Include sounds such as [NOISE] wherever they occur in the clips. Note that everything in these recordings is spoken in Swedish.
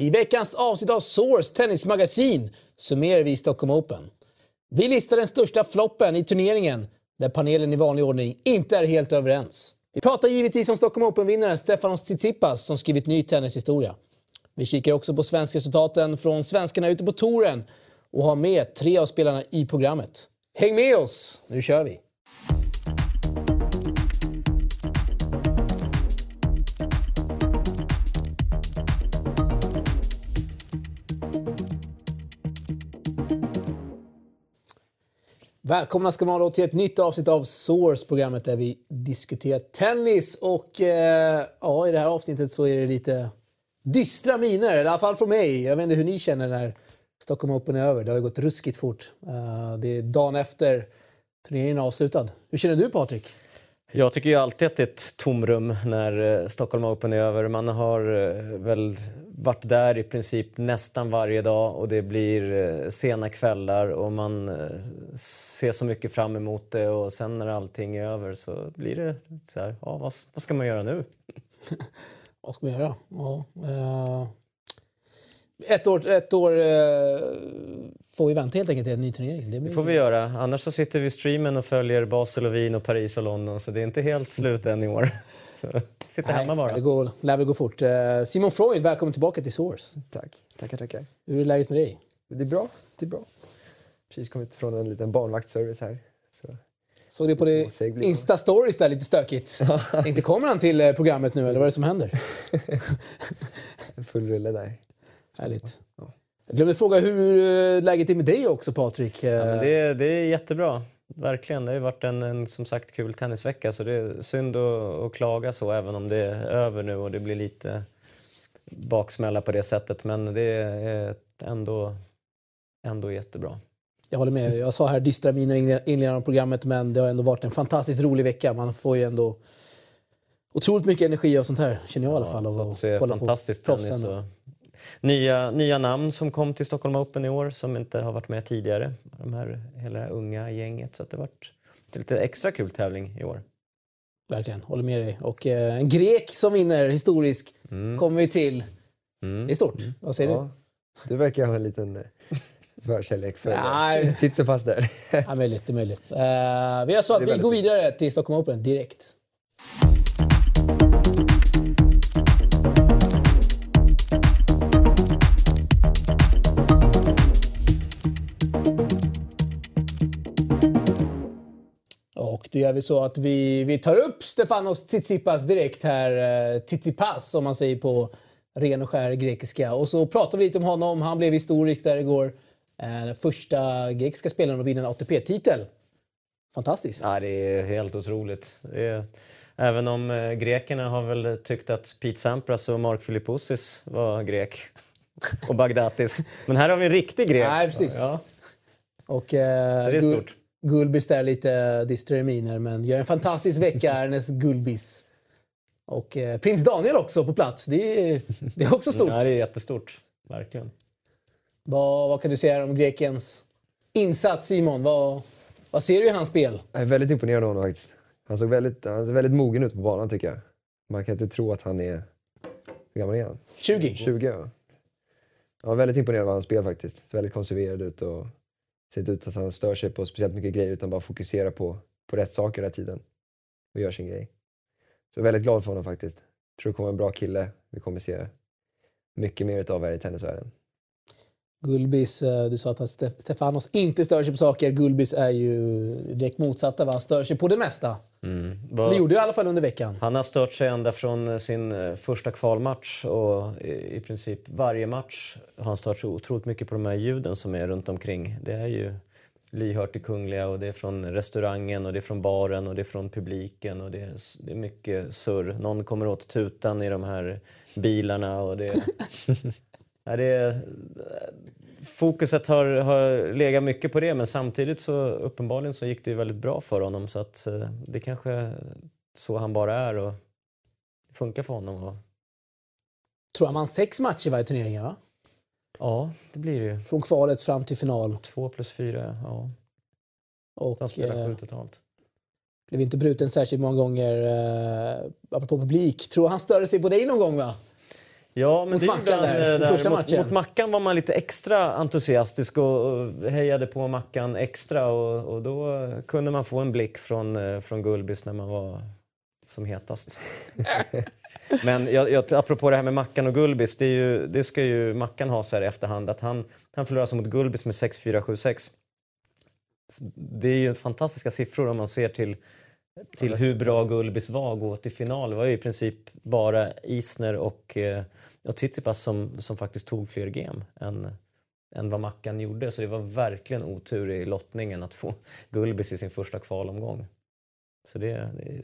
I veckans avsnitt av Source Tennismagasin summerar vi Stockholm Open. Vi listar den största floppen i turneringen där panelen i vanlig ordning inte är helt överens. Vi pratar givetvis om Stockholm Open-vinnaren Stefanos Tsitsipas som skrivit ny tennishistoria. Vi kikar också på svenskresultaten från svenskarna ute på touren och har med tre av spelarna i programmet. Häng med oss, nu kör vi! Välkomna ska man då till ett nytt avsnitt av Source, programmet där vi diskuterar tennis. Och eh, ja, i det här avsnittet så är det lite dystra miner, i alla fall från mig. Jag vet inte hur ni känner när Stockholm Open är över. Det har ju gått ruskigt fort. Uh, det är dagen efter turneringen är avslutad. Hur känner du Patrik? Jag tycker ju alltid att det är ett tomrum när eh, Stockholm Open är över. Man har eh, väl varit där i princip nästan varje dag och det blir eh, sena kvällar och man ser så mycket fram emot det och sen när allting är över så blir det så här, ja vad, vad ska man göra nu? [LAUGHS] vad ska man göra? Ja, ett år, ett år uh, får vi vänta helt enkelt till en ny turnering. Det, blir... det får vi göra. Annars så sitter vi i streamen och följer Basel och Wien och Paris och London så det är inte helt slut än i år. [LAUGHS] Så, Nej, hemma bara. Det går, lär väl gå fort. Uh, Simon Freud, välkommen tillbaka till Source. Tack. Tackar, tackar. Hur är läget med dig? Det är bra. Det är bra. Precis kommit från en liten barnvaktsservice här. Så. Såg det på det Insta-stories där lite stökigt. Inte kommer han till eh, programmet nu eller vad är det som händer? [LAUGHS] Full rulle där. Härligt. Ja. Jag glömde fråga hur eh, läget är med dig också Patrik. Ja, det, det, är jättebra. Verkligen. Det har ju varit en, en, som sagt kul tennisvecka så det är synd att, att klaga så även om det är över nu och det blir lite baksmälla på det sättet. Men det är ändå, ändå jättebra. Jag håller med. Jag sa här dystra miner i inledningen av programmet men det har ändå varit en fantastiskt rolig vecka. Man får ju ändå otroligt mycket energi av sånt här, känner jag i alla fall. Av att se fantastiskt tennis och nya, nya namn som kom till Stockholm Open i år som inte har varit med tidigare. De här, hela unga gänget. Så det har varit lite extra kul tävling i år. Verkligen, håller med dig. Och eh, en grek som vinner historisk mm. kommer vi till. Mm. Det är stort. Mm. Vad säger ja, du? Du verkar ha en liten eh, förkärlek för ja, Sitter så fast där. ja, möjligt, det är möjligt. Uh, vi gör så att vi går vidare till Stockholm Open direkt. Då gör vi så att vi, vi tar upp Stefanos Tsitsipas direkt här. Uh, Tsitsipas som man säger på ren och skär grekiska. Och så pratar vi lite om honom. Han blev historisk där igår. Eh, den första grekiska spelaren att vinna en ATP-titel. Fantastiskt. Ja, det är helt otroligt. Är, även om eh, grekerna har väl tyckt att Pete Sampras och Mark Filippoussis var grek. och Bagdatis. Men här har vi en riktig grek. Nej, precis. Ja. Och, eh, det är stort. Gulbis där lite dystra miner, men gör en fantastisk vecka, [LAUGHS] Ernest Gulbis. Och eh, prins Daniel också på plats. Det är, det är också stort. Ja, det är jättestort. Verkligen. Vad, vad kan du säga om grekens insats, Simon? Vad, vad ser du i hans spel? Jag är väldigt imponerad av honom faktiskt. Han såg väldigt, han ser väldigt mogen ut på banan tycker jag. Man kan inte tro att han är... Hur gammal är han? 20. 20 ja. Jag är väldigt imponerad av hans spel faktiskt. Väldigt konserverad ut och ser inte ut att han stör sig på speciellt mycket grejer utan bara fokuserar på, på rätt saker hela tiden. Och gör sin grej. Så jag är väldigt glad för honom faktiskt. Tror det kommer en bra kille. Vi kommer se mycket mer av här i tennisvärlden. Gulbis, eh, du sa att Stefanos inte stör sig på saker. Gulbis är ju direkt motsatta, va? stör sig på det mesta. Mm. Det gjorde i alla fall under veckan. Han har stört sig ända från eh, sin eh, första kvalmatch och i princip varje match har han stört sig otroligt mycket på de här ljuden som är runt omkring. Det är ju lyhört i Kungliga och det är från restaurangen och det är från baren och det är från publiken och det är, det är mycket surr. Någon kommer åt tutan i de här bilarna och det... [LAUGHS] Ja, det, fokuset har, har legat mycket på det men samtidigt så uppenbarligen så gick det väldigt bra för honom så att eh, det kanske är så han bara är och det funkar för honom. Och... Tror jag man sex matcher i varje turnering va? Ja, det blir det ju. Från kvalet fram till final. Två plus fyra, ja. Och, han spelar sju totalt. Blev inte bruten särskilt många gånger. Eh, apropå publik, tror han störde sig på dig någon gång va? Ja, men Mot det Mackan där, eh, första mot, matchen. mot Mackan var man lite extra entusiastisk och, hejade på Mackan extra och, och då kunde man få en blick från, eh, från Gulbis när man var som hetast. [LAUGHS] Men jag, jag, apropå det här med Mackan och Gulbis, det, är ju, det ska ju Mackan ha så här i efterhand att han, han förlorade alltså mot Gulbis med 6-4, 7-6. Det är ju fantastiska siffror om man ser till, till hur bra Gulbis var att gå till final. Det var ju i princip bara Isner och, eh, och Tsitsipas som, som faktiskt tog fler game än, än vad Mackan gjorde. Så det var verkligen otur i lottningen att få [LAUGHS] Gulbis i sin första kvalomgång. Så det, det,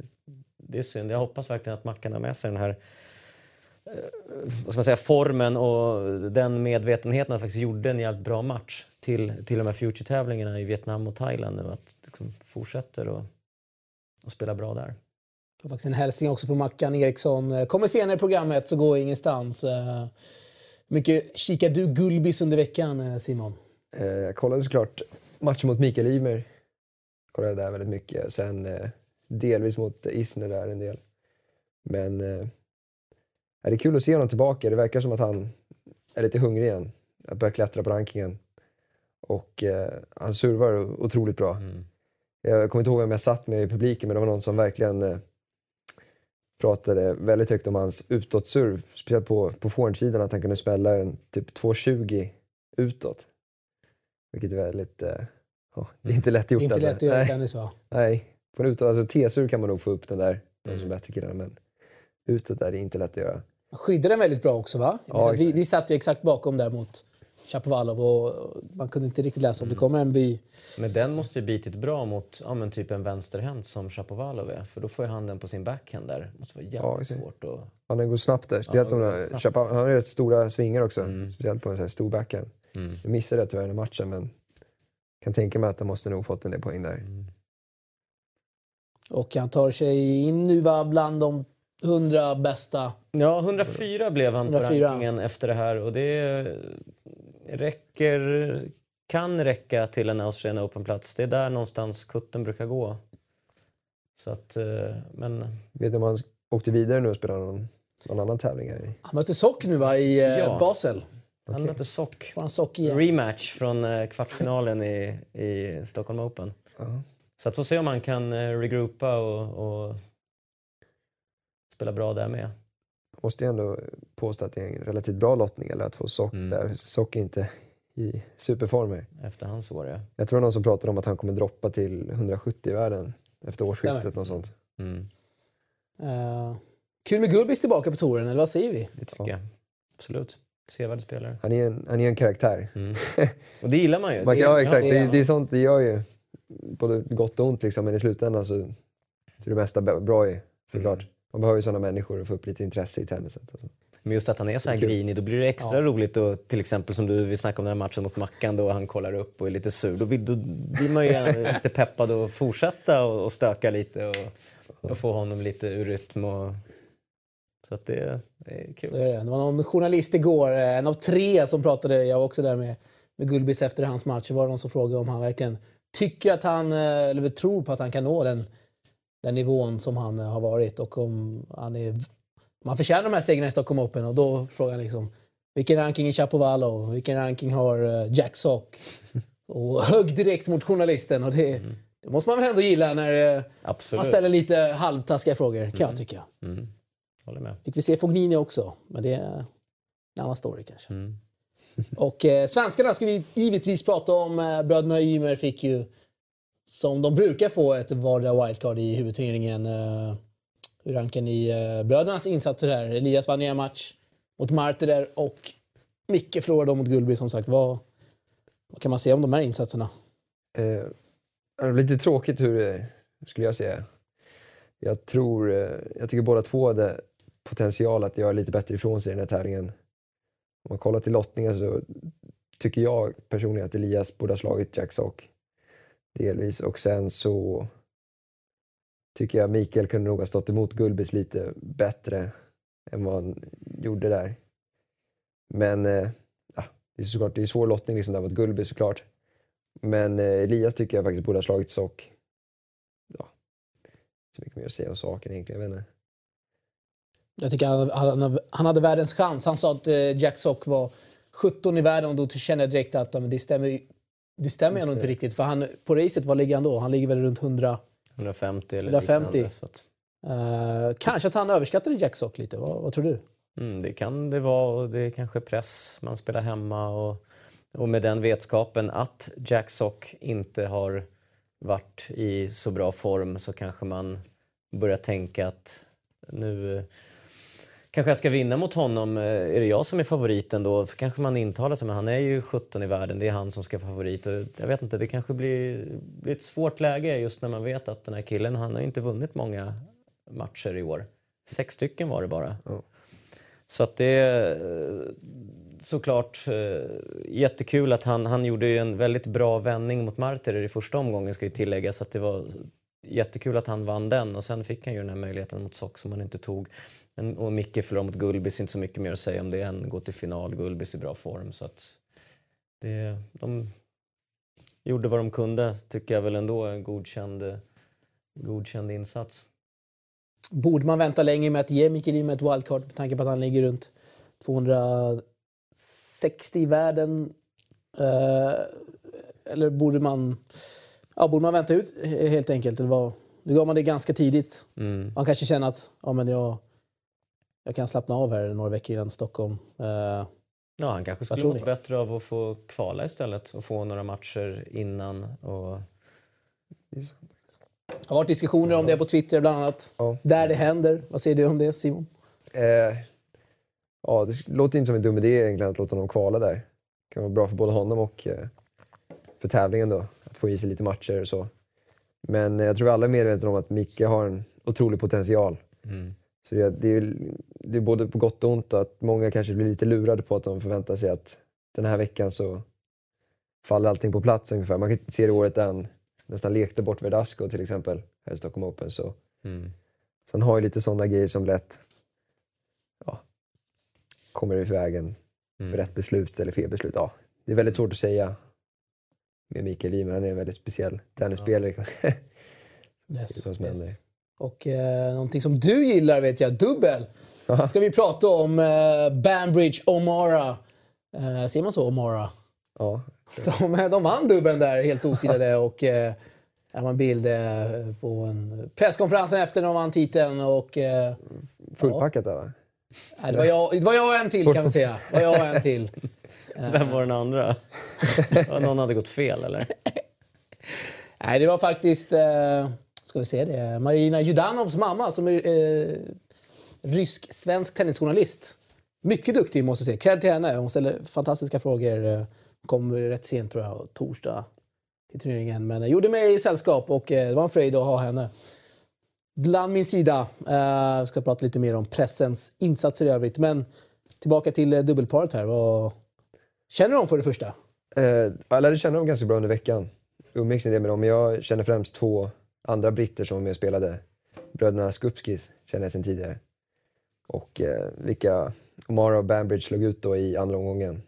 det är synd. Jag hoppas verkligen att Mackan har med sig den här eh, vad ska man säga, formen och den medvetenheten att faktiskt gjorde en jävligt bra match till, till de här Future-tävlingarna i Vietnam och Thailand nu. Att liksom fortsätter och, och spela bra där. Och faktiskt en hälsning också från Mackan Eriksson. Kommer senare i programmet, så gå ingenstans. Eh, mycket kikar du Gulbis under veckan, eh, Simon? Eh, jag kollade såklart matchen mot Mikael Ymer. Kollade där väldigt mycket. Sen delvis mot Isner där en del. Men ja, det är kul att se honom tillbaka. Det verkar som att han är lite hungrig igen. Att börja klättra på rankingen. Och eh, han servar otroligt bra. Jag kommer inte ihåg vem jag satt med i publiken men det var någon som verkligen eh, pratade väldigt högt om hans utåtserv. Speciellt på, på forehandsidan att han kunde spela en typ 2,20 utåt. Vilket är väldigt... Ja, det är inte lätt gjort Inte alltså. lätt att göra Nej. tennis va? Nej, på en utåt, alltså T-sur kan man nog få upp den där, de Mm. som bättre killarna, men utåt är det inte lätt att göra. Skyddade den väldigt bra också va? Ja, vi, vi satt ju exakt bakom där mot Chapovalov och man kunde inte riktigt läsa om Mm. det kommer en by. Men den måste ju bitit bra mot ja, men typ en vänsterhänt som Shapovalov är. För då får ju han den på sin backhand där. Det måste vara jävligt Ja, svårt att... Ja, den går snabbt där. Ja, de, går snabbt. han har rätt stora svingar också. Mm. Speciellt på en sån här stor backhand. Mm. Jag missade det tyvärr i matchen men kan tänka mig att han måste nog fått en del poäng där. Mm. Och han tar sig in nu va, bland de 100 bästa. Ja, 104 blev han 104. på rankingen efter det här och det räcker, kan räcka till en Australian Open-plats. Det är där någonstans kutten brukar gå. Så att, eh, men Vet du om han åkte vidare nu och spelade någon, någon annan tävling? Här? Han mötte Sock nu va, i eh, Ja. Basel. han Okej. mötte Sock. Han Sock igen? Rematch från eh, kvartsfinalen i, i Stockholm Open. Ja. Så att få se om han kan regroupa och, och spela bra där med. Måste ju ändå påstå att det är en relativt bra lottning eller att få Sock Mm. där. Sock är inte i superformer. Efter hans år, ja. Jag tror någon som pratade om att han kommer droppa till 170 i världen efter årsskiftet. Något sånt. Mm, Eh, kul med Gulbis tillbaka på touren, eller vad säger vi? det tycker Ja. jag. Absolut. Sevärd spelare. Han är ju en, han är en karaktär. Mm. [LAUGHS] Och det gillar man ju. Man, Det- ja, exakt. det Det, är- det är sånt det gör ju både gott och ont liksom, men i slutändan så är det mesta bra i såklart. Mm. Man behöver ju sådana människor och få upp lite intresse i tenniset. Alltså. Men just att han är så här grinig, då blir det extra Ja. roligt och till exempel som du, vi snackade om den här matchen mot Mackan då han kollar upp och är lite sur. Då, vill, då blir man ju [LAUGHS] lite peppad att fortsätta och, och stöka lite och, och få honom lite ur rytm. Och, så att det, det är kul. Så är det. det var någon journalist igår, eh, en av tre som pratade, jag var också där med, med Gulbis efter hans match, så var det någon som frågade om han verkligen tycker att han, eh, eller tror på att han kan nå den, den nivån som han har varit och om han är man förtjänar de här segrarna i Stockholm Open och då frågar han liksom vilken ranking är Chapovalov, vilken ranking har eh, Jack Sock? [LAUGHS] Och högg direkt mot journalisten och det, det måste man väl ändå gilla när eh, man Absolut. ställer lite halvtaskiga frågor kan jag tycka. Mm. Håller med. Fick vi se Fognini också, men det är en annan story kanske. Mm. [LAUGHS] Och eh, svenskarna ska vi givetvis prata om. Eh, bröderna Ymer fick ju, som de brukar få, ett vardera wildcard i huvudturneringen. Eh, hur rankar ni eh, brödernas insatser här? Elias vann ju en match mot Martyr och Micke förlorade mot Gullby som sagt. Vad, vad kan man säga om de här insatserna? Eh, det lite tråkigt hur det skulle jag säga. Jag tror, jag tycker båda två hade potential att göra lite bättre ifrån sig i den här tävlingen. Om man kollar till lottningen så tycker jag personligen att Elias borde ha slagit Jack Sock. Delvis. Och sen så tycker jag Mikael kunde nog ha stått emot Gulbis lite bättre än vad han gjorde där. Men eh, ja, det är såklart det är svår lottning liksom där mot Gulbis såklart. Men eh, Elias tycker jag faktiskt borde ha slagit Sock. Ja, inte så mycket mer att säga om saken egentligen. Jag vet inte. Jag tycker han, han, han hade världens chans. Han sa att eh, Jack Sock var 17 i världen och då kände jag direkt att men det stämmer, det stämmer nog inte riktigt. För han, på racet, vad ligger han då? Han ligger väl runt 100... 150 eller 150. liknande, att, Uh, kanske att han överskattade Jack Sock lite. Vad, vad tror du? mm, det kan det vara och det är kanske press. Man spelar hemma och, och med den vetskapen att Jack Sock inte har varit i så bra form så kanske man börjar tänka att nu kanske jag ska vinna mot honom. Eh, Är det jag som är favoriten då? För kanske man intalar sig, men han är ju 17 i världen, det är han som ska vara favorit. Och jag vet inte, det kanske blir, blir ett svårt läge just när man vet att den här killen, han har inte vunnit många matcher i år. Sex stycken var det bara. Ja. Så att det är eh, såklart eh, jättekul att han, han gjorde en väldigt bra vändning mot Martyr i första omgången ska ju tilläggas. att det var jättekul att han vann den och sen fick han ju den här möjligheten mot Sock som han inte tog. Och Micke förlorade mot Gulbis, inte så mycket mer att säga om det än gå till final. Gulbis i bra form så att det, de gjorde vad de kunde tycker jag väl ändå. En godkänd, godkänd insats. Borde man vänta länge med att ge Mikael Ymer ett wildcard med tanke på att han ligger runt 260 i världen? Eh, eller borde man, ja, borde man vänta ut helt enkelt? Eller vad? Nu gav man det ganska tidigt. Mm. Man kanske känner att ja, men jag, jag kan slappna av här några veckor innan Stockholm. Eh, Ja, han kanske skulle må bättre av att få kvala istället och få några matcher innan. Och, det har varit diskussioner om det på Twitter bland annat. Ja. Där det händer. Vad säger du om det Simon? Eh, ja, det låter inte som en dum idé egentligen att låta honom kvala där. Det kan vara bra för både honom och eh, för tävlingen då. Att få i sig lite matcher och så. Men eh, jag tror alla är medvetna om att Micke har en otrolig potential. Så det, är, det är både på gott och ont att många kanske blir lite lurade på att de förväntar sig att den här veckan så faller allting på plats ungefär. Man kan se det året än. Nästan lekte bort Verdasco till exempel här i Stockholm Open. Så, mm. så han har ju lite sådana grejer som lätt ja, kommer i vägen Mm. för rätt beslut eller fel beslut. Ja, det är väldigt svårt att säga med Mikael Ymer. Han är en väldigt speciell tennisspelare. [LAUGHS] Yes, vad som händer. Och eh, någonting som du gillar vet jag, dubbel. Ja. ska vi prata om eh, Banbridge O'Mara. Eh, ser man så, O'Mara? ja, De, [LAUGHS] de vann dubbeln där helt osidade [LAUGHS] och eh, här var en bild eh, på en presskonferensen efter när de vann titeln och eh, fullpackat där va? nej, det, var jag, det var jag och en till kan vi säga. Det var jag och en till. [LAUGHS] Vem var den andra? Ja, Någon hade gått fel eller? Nej, det var faktiskt, eh, ska vi se det, Marina Judanovs mamma som är eh, rysk-svensk tennisjournalist. Mycket duktig måste jag säga. Cred till henne. Hon ställer fantastiska frågor. Eh, Kommer rätt sent tror jag, torsdag till turneringen. Men eh, gjorde mig i sällskap och eh, det var en fröjd att ha henne. Bland min sida. Eh, ska prata lite mer om pressens insatser i övrigt. Men tillbaka till eh, dubbelparet här. Vad känner du dem för det första? Eh, jag lärde känna dem ganska bra under veckan. Umgicks en del med dem, men jag känner främst två andra britter som var med och spelade. Bröderna Skupskis känner jag sedan tidigare. Och eh, vilka Omara och Banbridge slog ut då i andra omgången.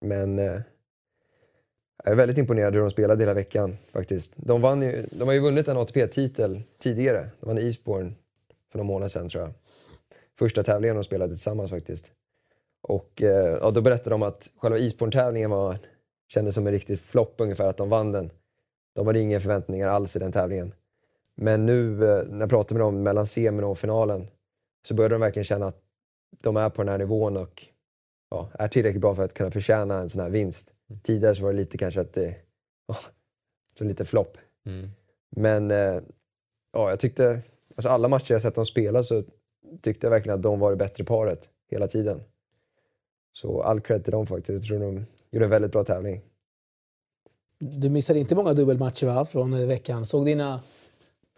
Men eh, jag är väldigt imponerad hur de spelade hela veckan faktiskt. De, vann ju, de har ju vunnit en ATP-titel tidigare. De vann i Eastbourne för några månader sedan tror jag. Första tävlingen de spelade tillsammans faktiskt. Och eh, ja, då berättade de att själva Eastbourne-tävlingen var, kändes som en riktig flopp ungefär, att de vann den. De hade inga förväntningar alls i den tävlingen. Men nu eh, när jag pratade med dem mellan semin och finalen så började de verkligen känna att de är på den här nivån och ja, är tillräckligt bra för att kunna förtjäna en sån här vinst. Tidigare så var det lite kanske att det ja, så lite flopp. Mm. Men eh, ja, jag tyckte, alltså alla matcher jag sett dem spela så tyckte jag verkligen att de var det bättre paret hela tiden. Så all cred till dem faktiskt. Jag tror de gjorde en väldigt bra tävling. Du missade inte många dubbelmatcher va, från eh, veckan. Såg dina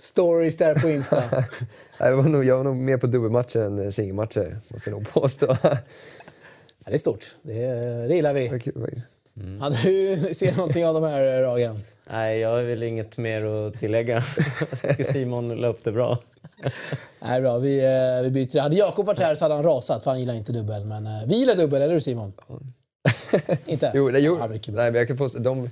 stories där på Insta. [LAUGHS] Jag var nog, jag var nog mer på dubbelmatcher än eh, singelmatcher, måste jag nog påstå. Ja, det är stort. Det, det gillar vi. faktiskt. Ja, du [LAUGHS] ser någonting av de här eh, Ragen? Nej, jag har väl inget mer att tillägga. [LAUGHS] Simon la upp det bra. Nej, bra. Vi, vi byter. Hade Jakob varit här så hade han rasat för han gillar inte dubbel. Men vi gillar dubbel, eller hur Simon? [LAUGHS] inte? Jo, det, jo, Ja, nej, men jag kan påstå, de,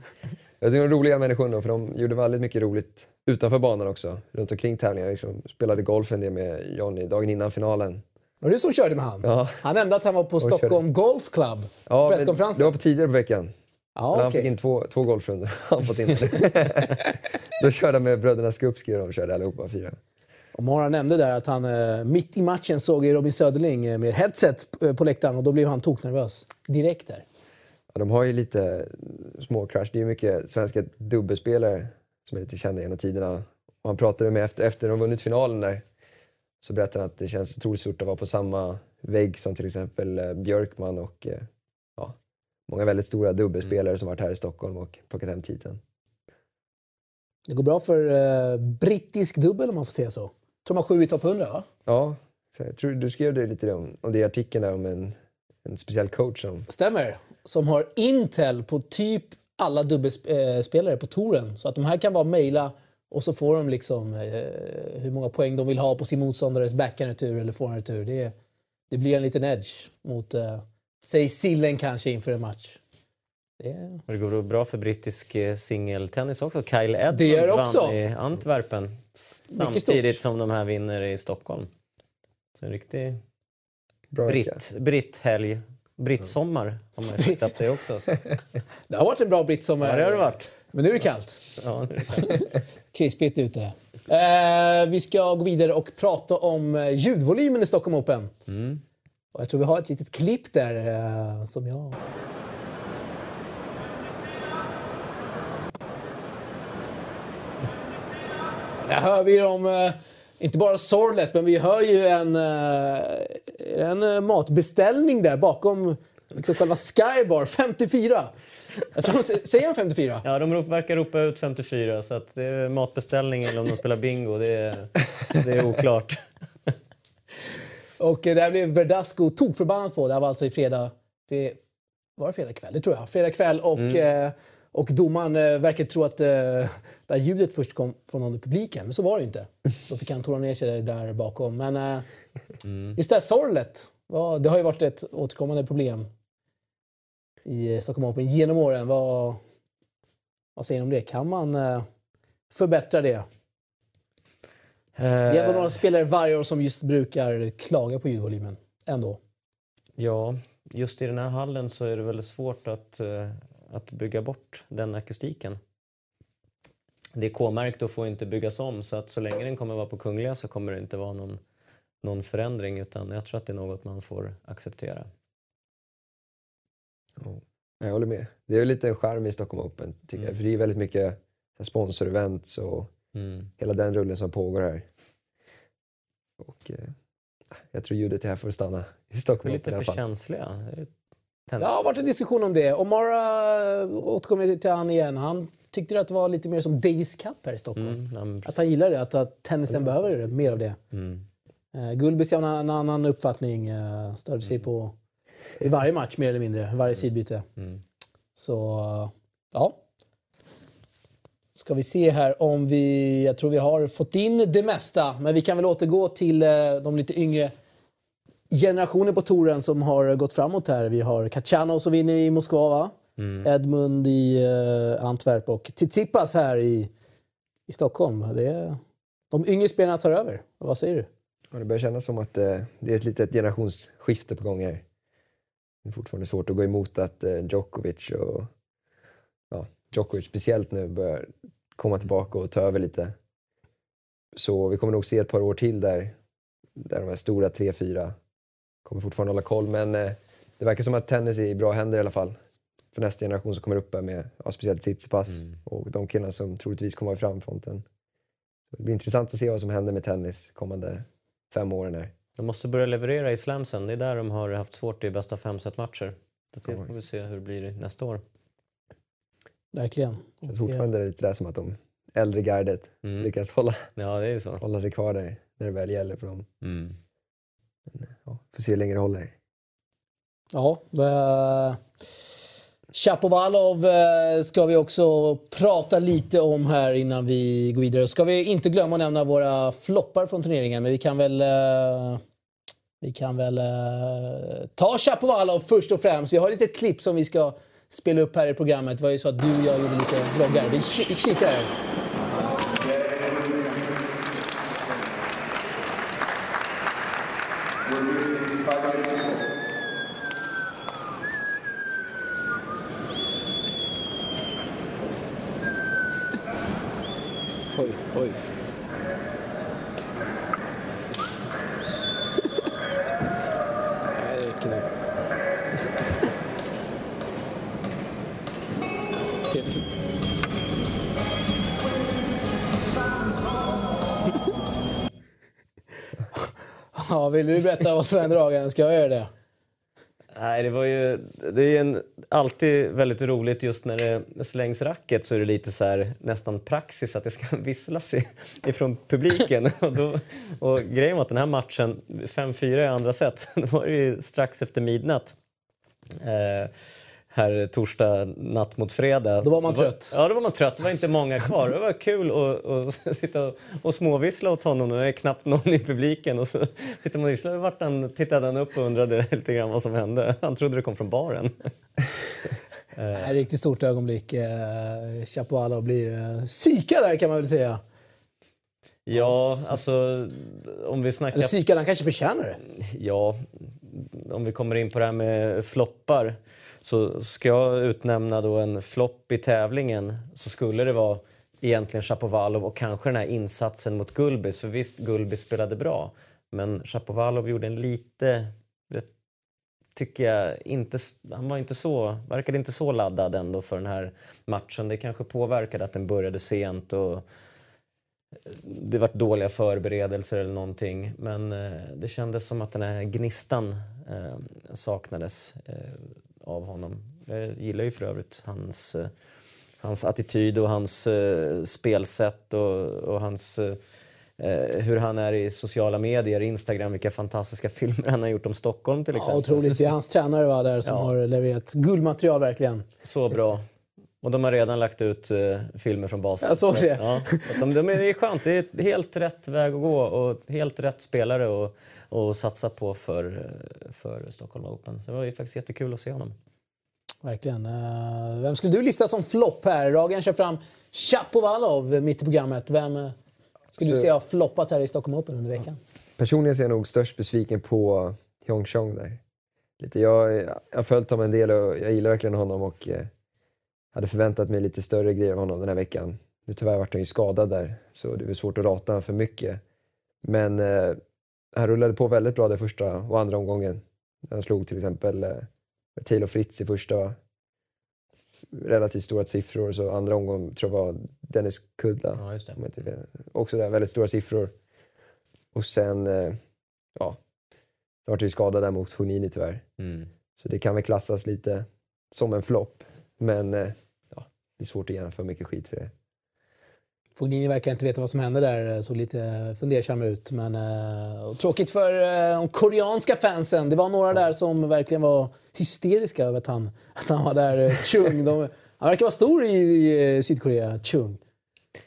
Jag tycker de är roliga människor då, för de gjorde väldigt mycket roligt utanför banan också. Runt omkring tävlingar. Liksom, spelade golf en del med Johnny dagen innan finalen. Var det du som körde med han? Ja. Han nämnde att han var på körde. Stockholm Golf Club. Ja, presskonferensen. det var på tidigare på veckan. Ja, Men han fick in två, två golfrundor. [LAUGHS] Han fått in. [LAUGHS] Då körde han med bröderna Skupski och de körde allihopa fyra. Och Mara nämnde där att han eh, mitt i matchen såg Robin Söderling eh, med headset eh, på läktaren och då blev han toknervös. Direkt där. Ja, de har ju lite små crash. Det är ju mycket svenska dubbelspelare som är lite kända genom tiderna. Och han pratade med efter, efter de vunnit finalen där. Så berättade han att det känns otroligt stort att vara på samma vägg som till exempel Björkman och ja, många väldigt stora dubbelspelare som varit här i Stockholm och plockat hem titeln. Det går bra för eh, brittisk dubbel om man får säga så. Tror de har sju i topp 100 va? Ja, så jag tror du skrev det lite om, om det i artikeln där om en, en speciell coach som Stämmer. Som har Intel på typ alla dubbelspelare på touren. Så att de här kan bara mejla och så får de liksom eh, hur många poäng de vill ha på sin motståndares backhandretur eller forehandretur. Det, det blir en liten edge mot, eh, säg sillen kanske inför en match. Det, det går bra för brittisk eh, singeltennis också. Kyle Edmund vann i Antwerpen samtidigt som de här vinner i Stockholm. Så en riktig britt, britthelg. Brittsommar har man ju att det också. Så. [LAUGHS] det har varit en bra brittsommar. Ja, det har det varit. Men nu är det kallt. Ja, nu är det klart. [LAUGHS] Krispigt ute. Eh, vi ska gå vidare och prata om eh, ljudvolymen i Stockholm Open. Mm. Och jag tror vi har ett litet klipp där eh, som jag... Där hör vi dem, eh, inte bara sorlet, men vi hör ju en, eh, en eh, matbeställning där bakom liksom själva Skybar, 54. Jag tror de sä- säger de 54? Ja, de verkar ropa ut 54 så att det är matbeställning eller om de spelar bingo, det är, det är oklart. Och eh, där blev Verdasco tokförbannad på. Det här var alltså i fredag... Det, var det fredag kväll? Det tror jag. Fredag kväll och, eh, och domaren eh, verkar tro att eh, här ljudet först kom från någon i publiken. Men så var det inte. Då fick han tona ner sig där bakom. Men eh, just det här sorlet. Ja, det har ju varit ett återkommande problem i eh, Stockholm Open genom åren. Vad, vad säger ni om det? Kan man eh, förbättra det? Det är ändå några spelare varje år som just brukar klaga på ljudvolymen. Ändå. Ja, just i den här hallen så är det väldigt svårt att, eh, att bygga bort den akustiken. Det är K-märkt och får inte byggas om så att så länge den kommer vara på Kungliga så kommer det inte vara någon, någon förändring utan jag tror att det är något man får acceptera. Jag håller med. Det är lite en charm i Stockholm Open, tycker jag. Mm. För det är väldigt mycket sponsorevents och Mm. hela den rullen som pågår här. Och eh, jag tror ljudet är här för att stanna i Stockholm Open i lite alla för fall. känsliga. Är Det tennis. har varit en diskussion om det. Omara återkommer till han igen. Han tyckte att det var lite mer som Davis Cup här i Stockholm. Mm, men Att han gillar det, att, att tennisen behöver mer av det. mm. Uh, Gulbis har en annan uppfattning. Uh, stödde sig på i varje match mer eller mindre, varje sidbyte. Mm. Så eh, ja. Ska vi se här om vi... Jag tror vi har fått in det mesta. Men vi kan väl återgå till eh, de lite yngre generationer på touren som har gått framåt här. Vi har Kachanov som vinner i Moskva, va? Mm. Edmund i eh, Antwerp och Tsitsipas här i, i Stockholm. Det är, de yngre spelarna tar över. Vad säger du? Ja, det börjar kännas som att eh, det är ett litet generationsskifte på gång här. Det är fortfarande svårt att gå emot att eh, Djokovic och ja, Djokovic speciellt nu börjar komma tillbaka och ta över lite. Så vi kommer nog se ett par år till där, där de här stora 3-4 kommer fortfarande hålla koll. Men eh, det verkar som att tennis är i bra händer i alla fall. För nästa generation som kommer upp här med ja, speciellt Tsitsipas Mm. och de killarna som troligtvis kommer vara i framfronten. Det blir intressant att se vad som händer med tennis kommande fem åren här. De måste börja leverera i slamsen. Det är där de har haft svårt i bästa fem matcher. Så det får vi se hur det blir nästa år. Verkligen. Jag tror fortfarande det är lite där som att de äldre gardet Mm. lyckas hålla, Ja, det är ju så. hålla sig kvar där när det väl gäller för dem. Mm. Ja, får se hur länge det håller. Ja, eh, Chapovalov eh, ska vi också prata lite om här innan vi går vidare. Ska vi inte glömma att nämna våra floppar från turneringen, men vi kan väl eh, vi kan väl eh, ta Chapovalov först och främst. Vi har ett litet klipp som vi ska spela upp här i programmet. Det var ju så att du och jag gjorde lite vloggar. Vi, ki- vi kikar Ja, vill du berätta vad som händer Hagen? Ska jag göra det? Nej, det var ju... Det är en, alltid väldigt roligt just när det slängs racket så är det lite så här, nästan praxis att det ska [LAUGHS] visslas i, ifrån publiken. [LAUGHS] och, då, och grejen var att den här matchen, 5-4 i andra set, [LAUGHS] då var det ju strax efter midnatt. Eh, här torsdag natt mot fredag. Då var man trött. Ja, då var man trött. Det var inte många kvar. Det var kul att, [LAUGHS] sitta och, och småvissla åt honom det är knappt någon i publiken. Och så sitter man och visslar. Vart han, tittade han upp och undrade [LAUGHS] lite grann vad som hände. Han trodde det kom från baren. [LAUGHS] Ett riktigt stort ögonblick. Eh, Chapovalov blir eh, psykad där kan man väl säga. Ja, alltså om vi snackar... Eller psykad, han kanske förtjänar det. Ja, om vi kommer in på det här med floppar så ska jag utnämna då en flopp i tävlingen så skulle det vara egentligen Shapovalov och kanske den här insatsen mot Gulbis. För visst, Gulbis spelade bra, men Shapovalov gjorde en lite, det tycker jag, inte, han var inte så, verkade inte så laddad ändå för den här matchen. Det kanske påverkade att den började sent och eh, det var dåliga förberedelser eller någonting. Men eh, det kändes som att den här gnistan eh, saknades av honom. Jag gillar ju för övrigt hans, eh, hans attityd och hans eh, spelsätt och, och hans eh, eh, hur han är i sociala medier, Instagram, vilka fantastiska [LAUGHS] filmer han har gjort om Stockholm till Ja, exempel. otroligt. Det är hans tränare va, där som Ja. har levererat guldmaterial verkligen. Så bra. Och de har redan lagt ut eh, filmer från basen. Jag såg Så det. att, Ja, de, de, det är skönt. Det är helt rätt väg att gå och helt rätt spelare att och satsa på för, för Stockholm Open. Så det var ju faktiskt jättekul att se honom. Verkligen. Eh, vem skulle du lista som flopp här? Ragen kör fram Chapovalov mitt i programmet. Vem eh, skulle du Så- säga har floppat här i Stockholm Open under veckan? Personligen så är jag nog störst besviken på Hyung Chong där. Lite, jag, jag har följt honom en del och jag gillar verkligen honom och eh, hade förväntat mig lite större grejer av honom den här veckan. Nu tyvärr vart han ju skadad där så det är svårt att rata honom för mycket. Men eh, han rullade på väldigt bra den första och andra omgången. Han slog till exempel eh, Taylor Fritz i första relativt stora siffror så andra omgången tror jag var Dennis Kudla. Ja, just det. Också där, väldigt stora siffror. Och sen, eh, ja, så vart ju skadad där mot Fognini tyvärr. Mm. Så det kan väl klassas lite som en flopp. Men eh, ja, det är svårt att ge för mycket skit för det. Fognini verkar inte veta vad som hände där, eh, såg lite fundersam ut. Men eh, och tråkigt för eh, de koreanska fansen. Det var några där som verkligen var hysteriska över att han, att han var där. Eh, Chung. De, han verkar vara stor i, i eh, Sydkorea, Chung.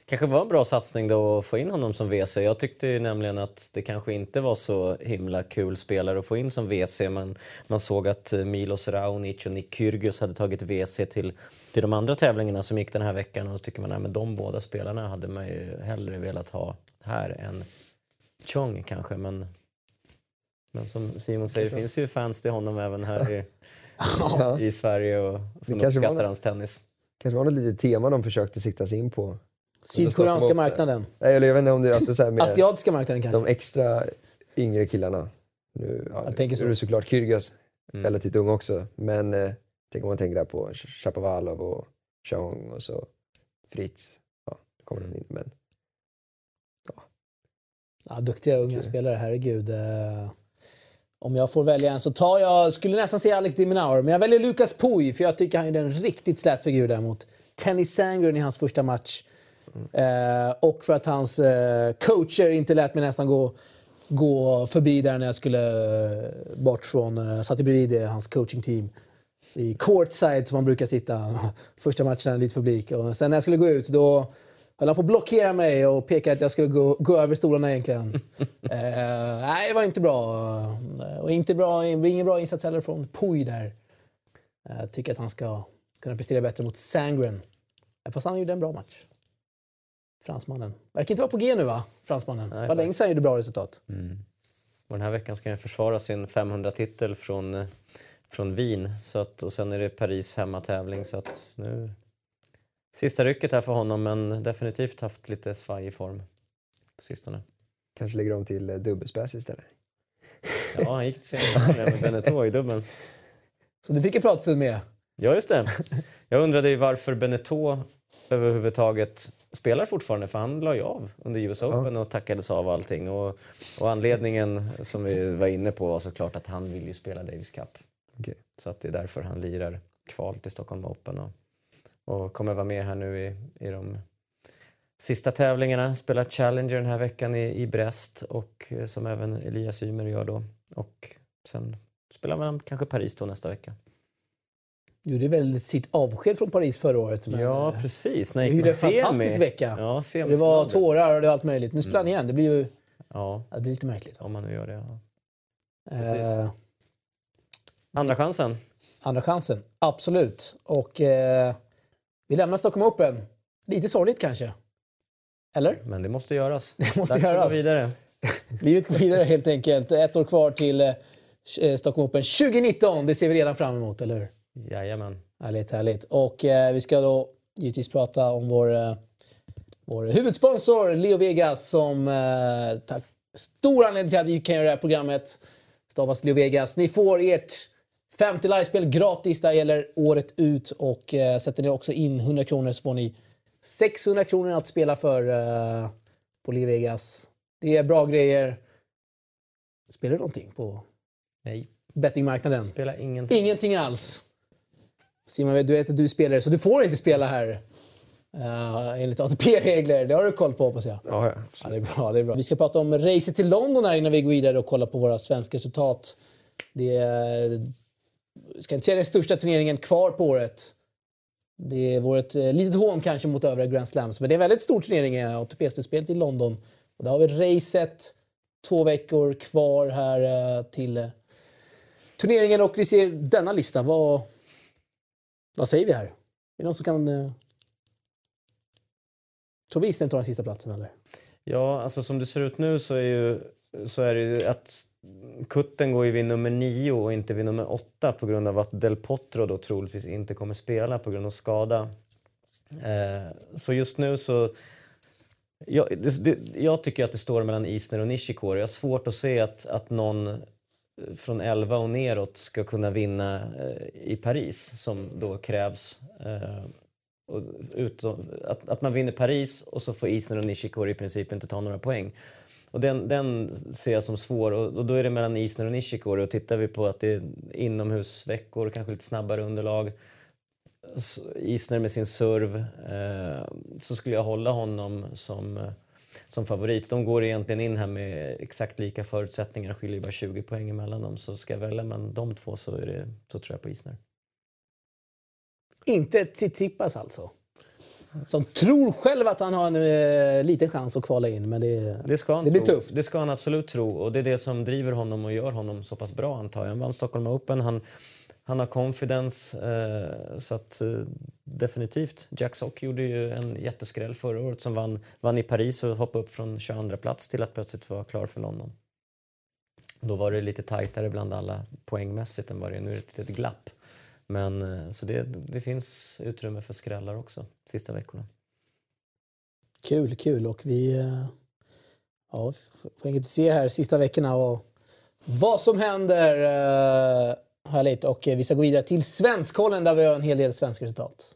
Kanske var en bra satsning då att få in honom som WC. Jag tyckte ju nämligen att det kanske inte var så himla kul spelare att få in som WC. Men man såg att eh, Milos Raonic och Nick Kyrgios hade tagit WC till, till de andra tävlingarna som gick den här veckan. Och då tycker man att de båda spelarna hade man ju hellre velat ha här än Chong kanske. Men, men som Simon säger, det finns ju fans till honom även här i, [LAUGHS] i Sverige och som uppskattar hans tennis. kanske var något litet tema de försökte sikta sig in på. Sydkoreanska marknaden. Nej, eller jag vet inte om det är alltså så här med Asiatiska marknaden kanske. de extra yngre killarna. Nu, ja, Jag tänker så. är det såklart Kyrgios, Mm. relativt ung också. Men eh, tänk om man tänker där på Shapovalov och Chong och så Fritz. Ja, det kommer de in. Men Ja, duktiga unga Okej. spelare, herregud. Eh, om jag får välja en så tar jag, skulle nästan säga Alex de Minaur, men jag väljer Lucas Pouille för jag tycker han är en riktigt slät figur där mot Tennis Sandgren i hans första match. Eh, och för att hans eh, coacher inte lät mig nästan gå, gå förbi där när jag skulle eh, bort från, eh, jag satt ju bredvid hans coachingteam i courtside som man brukar sitta [LAUGHS] första matchen lite publik. Och sen när jag skulle gå ut då höll han på att blockera mig och peka att jag skulle gå, gå över stolarna egentligen. [LAUGHS] eh, nej, det var inte bra. Eh, Och inte bra, ingen bra insats heller från Puy där. Jag tycker att han ska kunna prestera bättre mot Sangren. Fast han gjorde en bra match. Fransmannen. Verkar inte vara på G nu va? Fransmannen. Nej, var länge sedan gjorde bra resultat. Och den här veckan ska han försvara sin 500-titel från, eh, från Wien. Så att, och sen är det Paris hemmatävling. Så att nu... Sista rycket här för honom, men definitivt haft lite svaj i form på sistone. Kanske lägger om till eh, dubbelspäs istället. Ja, han gick till semifinal med Beneteau i dubbeln. Så du fick en pratstund med. Ja, just det. Jag undrade ju varför Beneteau överhuvudtaget spelar fortfarande, för han la ju av under US Open och tackades av allting. Och, och anledningen som vi var inne på var såklart att han vill ju spela Davis Cup. Okej. Så att det är därför han lirar kval till Stockholm Open och, och kommer vara med här nu i, i de sista tävlingarna. Spelar Challenger den här veckan i, i Brest och eh, som även Elias Ymer gör då. Och sen spelar man kanske Paris då nästa vecka. Gjorde väl sitt avsked från Paris förra året. Men, ja, eh, precis. När det gjorde en fantastisk vecka. Ja, det var tårar och det var allt möjligt. Nu spelar han igen. Det blir ju Ja, det blir lite märkligt. om man nu gör det. Ja. Eh, Andra chansen. andra chansen, absolut. Och eh, vi lämnar Stockholm Open. Lite sorgligt kanske. Eller? Men det måste göras. [LAUGHS] Det måste Dags att gå göras. vidare. [LAUGHS] Livet går vidare helt enkelt. Ett år kvar till eh, Stockholm Open 2019. Det ser vi redan fram emot, eller hur? Jajamän. Härligt, härligt. Och eh, vi ska då givetvis prata om vår, eh, vår huvudsponsor Leo Vegas som eh, tack, stor anledning till att vi kan göra det här programmet. Stavas Leo Vegas. Ni får ert 50 livespel gratis. Det gäller året ut och eh, sätter ni också in 100 kronor så får ni 600 kronor att spela för eh, på Leo Vegas. Det är bra grejer. Spelar du någonting på Nej, bettingmarknaden? spelar ingenting. Ingenting alls. Simon, du vet att du är spelare, så du får inte spela här. Uh, enligt ATP-regler. Det har du koll på hoppas jag. Ja, ja. Ja, det, är bra, det är bra. Vi ska prata om racet till London här innan vi går vidare och kollar på våra svenska resultat. Det är, ska inte säga den största turneringen kvar på året. Det vore ett eh, litet hån kanske mot övriga Grand Slams, men det är en väldigt stor turnering, eh, ATP-slutspelet i London. Och där har vi racet, två veckor kvar här till turneringen och vi ser denna lista. Vad, vad säger vi här? Är det någon som kan... Eh... Tror vi Island tar den sista platsen eller? Ja, alltså som det ser ut nu så är, ju, så är det ju att kutten går ju vid nummer nio och inte vid nummer åtta på grund av att Del Potro då troligtvis inte kommer spela på grund av skada. Eh, så just nu så... Jag, det, jag tycker att det står mellan Isner och Nishikori. Jag har svårt att se att, att någon från 11 och neråt ska kunna vinna eh, i Paris som då krävs. Eh, och utom, att, att man vinner Paris och så får Isner och Nishikori i princip inte ta några poäng. Och den, den ser jag som svår och, och då är det mellan Isner och Nishikori och tittar vi på att det är inomhusveckor, kanske lite snabbare underlag. Isner med sin serv eh, så skulle jag hålla honom som, eh, som favorit. De går egentligen in här med exakt lika förutsättningar, skiljer bara 20 poäng emellan dem. Så ska jag välja mellan de två så, är det, så tror jag på Isner. Inte Tsitsipas alltså? Som tror själv att han har en eh, liten chans att kvala in, men det, Det ska han det blir tro. tufft. Det ska han absolut tro och det är det som driver honom och gör honom så pass bra antar jag. Han vann Stockholm Open, han, han har confidence eh, så att eh, definitivt. Jack Sock gjorde ju en jätteskräll förra året som vann, vann i Paris och hoppade upp från 22 plats till att plötsligt vara klar för London. Då var det lite tajtare bland alla poängmässigt än vad det är nu. är det ett litet glapp. Men eh, så det, det finns utrymme för skrällar också sista veckorna. Kul, kul. Och vi eh, ja, får enkelt se här sista veckorna och vad som händer. Eh, Härligt. Och eh, vi ska gå vidare till Svenskkollen där vi har en hel del svenska resultat.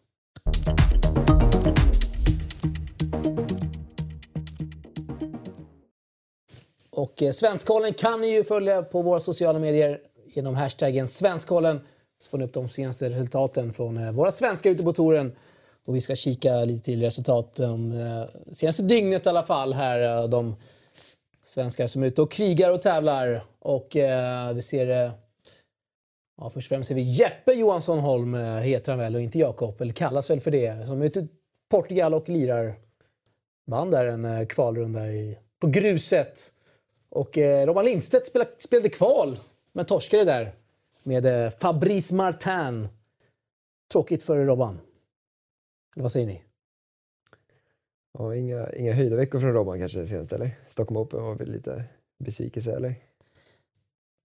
Och eh, Svenskkollen kan ni ju följa på våra sociala medier genom hashtaggen Svenskkollen. Så får ni upp de senaste resultaten från eh, våra svenskar ute på touren. Och vi ska kika lite till resultaten eh, senaste dygnet i alla fall här. De svenskar som är ute och krigar och tävlar. Och eh, vi ser... Ja, först och främst ser vi Jeppe Johansson Holm, eh, heter han väl, och inte Jakob, eller kallas väl för det. Som är ute i Portugal och lirar. Vann där en eh, kvalrunda i, på gruset. Och eh, Roman Lindstedt spelade, spelade kval, men torskade där med eh, Fabrice Martin. tråkigt för Robban? Eller vad säger ni? Ja, inga, inga höjdarveckor från Robban kanske senast, eller? Stockholm Open var väl lite besvikelse, eller?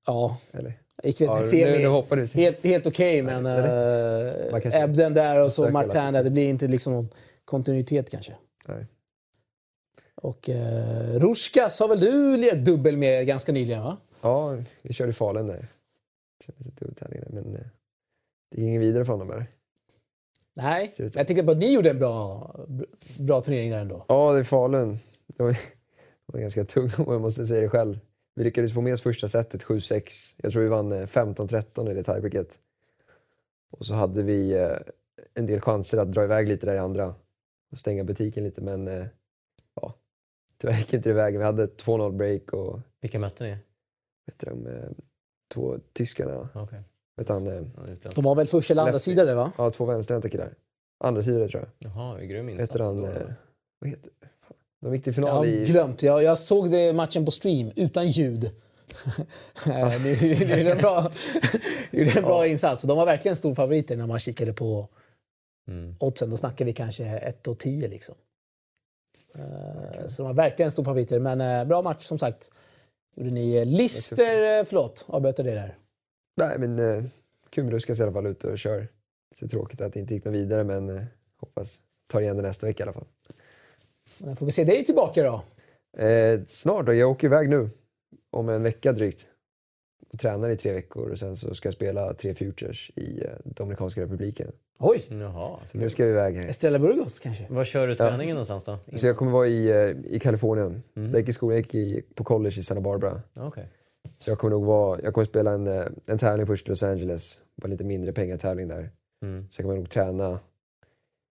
Ja, eller? Ja, nu, hoppades vi. Helt, helt okej, men Eller? Man uh, kanske- Ebden där och så Martin där. Det blir inte liksom någon kontinuitet kanske. Nej. Och uh, Ruskas har väl du lirat dubbel med ganska nyligen, va? Ja, vi körde i Falun där. Dubbeltävling där, men eh, det gick ingen vidare från dem där. Nej, jag tyckte på att ni gjorde en bra, bra turnering där ändå. Ja, det är Falun. Det var, det var ganska tungt om jag måste säga det själv. Vi lyckades få med oss första setet 7-6. Jag tror vi vann eh, 15-13 i det tiebreaket. Och så hade vi eh, en del chanser att dra iväg lite där i andra och stänga butiken lite, men eh, ja, tyvärr gick inte det vägen. Vi hade 2-0 break och Vilka mötte ni? vet du, de eh, två tyskarna, Okej. vet han, eh. De var väl första eller andra sidan va? ja, två vänsterhänta killar. Andra sidan tror jag. Jaha, grym insats. Heter han, eh, vad heter fan. De gick till Jag final har i... glömt. Jag, jag såg det matchen på stream utan ljud. [LAUGHS] Eh, det, det, det är en bra, [LAUGHS] det är en bra insats. De var verkligen stor favoriter när man kikade på Mm. oddsen. Då snackar vi kanske 1 och 10 liksom. Eh, Så de var verkligen stor favoriter. Men eh, bra match som sagt. Gjorde ni Lister, förlåt, avbröt jag det där. Nej, men eh, Kumruskas i alla fall ute och kör. Det är tråkigt att det inte gick något vidare, men eh, hoppas tar igen det nästa vecka i alla fall. Men får vi se dig tillbaka då. Eh, snart då, jag åker iväg nu. Om en vecka drygt. Och tränar i tre veckor och sen så ska jag spela tre Futures i eh, Dominikanska republiken. Oj, Jaha. Så nu ska vi iväg här. Estrella Burgos kanske? Var kör du träningen någonstans då? Så jag kommer vara i, eh, i Kalifornien. Mm. Jag gick i skolan, jag gick i, på college i Santa Barbara. Okej. Så jag kommer nog vara, jag kommer spela en, eh, en tävling först i Los Angeles. Bara lite mindre pengatävling där. Mm. Sen kommer jag nog träna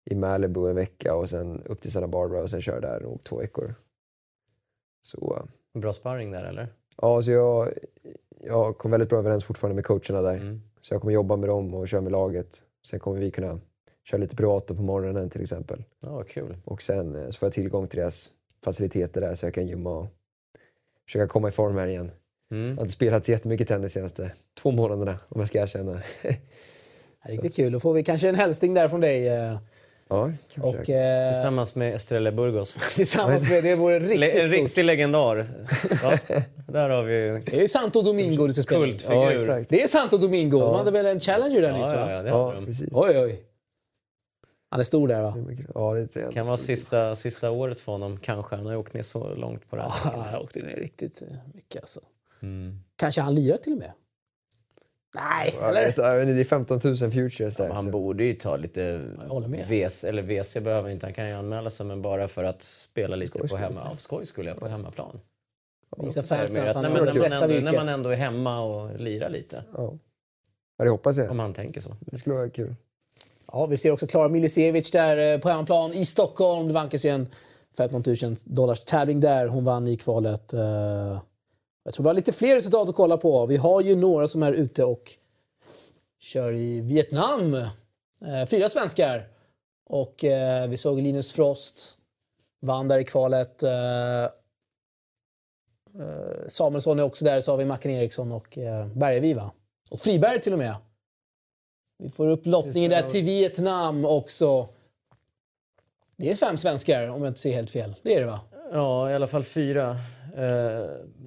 i Malibu en vecka och sen upp till Santa Barbara och sen köra där nog två veckor. Så Bra sparring där eller? ja, så jag, jag kom väldigt bra överens fortfarande med coacherna där. Mm. Så jag kommer jobba med dem och köra med laget. Sen kommer vi kunna köra lite privat på morgonen till exempel. Ja, kul. Och sen eh, så får jag tillgång till deras faciliteter där så jag kan gymma och försöka komma i form här igen. Jag Mm. har inte spelat så jättemycket tennis de senaste två månaderna om jag ska erkänna. [LAUGHS] [LAUGHS] Riktigt kul. Då får vi kanske en hälsning där från dig. Ja, Och eh, Tillsammans med Estrella Burgos. [LAUGHS] tillsammans med det vore Le- riktigt en stort. riktig legendar. [LAUGHS] Ja, där har vi... Det är ju Santo Domingo du ska spela. Kultfigur. Ja, exakt. Det är Santo Domingo. De hade väl en challenger där nyss Ja, va? ja, ja, det Ja, har precis. Oj, oj. Han är stor där va? Ja, det är Kan vara sista, sista året för honom, kanske. Han har ju åkt ner så långt på det Ja, här. han åkte ner riktigt mycket alltså. Mm. Kanske han lirar till och med? Nej, Jag eller? vet, jag vet inte, det är 15 000 futures där. Men Han borde ju ta lite. VC, eller VC behöver inte, han kan ju anmäla sig men bara för att spela lite Skoj på skulle hemma, ja, skoj skulle jag på hemmaplan. Visa fansen att att han när, när, man ändå, när man ändå är hemma och lirar lite. Ja. ja, det hoppas jag. Om han tänker så. Det skulle vara kul. Ja, vi ser också Klara Milisevic där eh, på hemmaplan i Stockholm. Det vankas ju en 15 000 dollars tävling där. Hon vann i kvalet. eh, jag tror vi har lite fler resultat att kolla på. Vi har ju några som är ute och kör i Vietnam. Eh, fyra svenskar. Och eh, vi såg Linus Frost. Vann där i kvalet. Eh, Samuelsson är också där. Så har vi Mackan Eriksson och eh, Bergevi va? Och Friberg till och med. Vi får upp lottningen där till Vietnam också. Det är fem svenskar om jag inte ser helt fel. Det är det va? Ja, i alla fall fyra. Eh,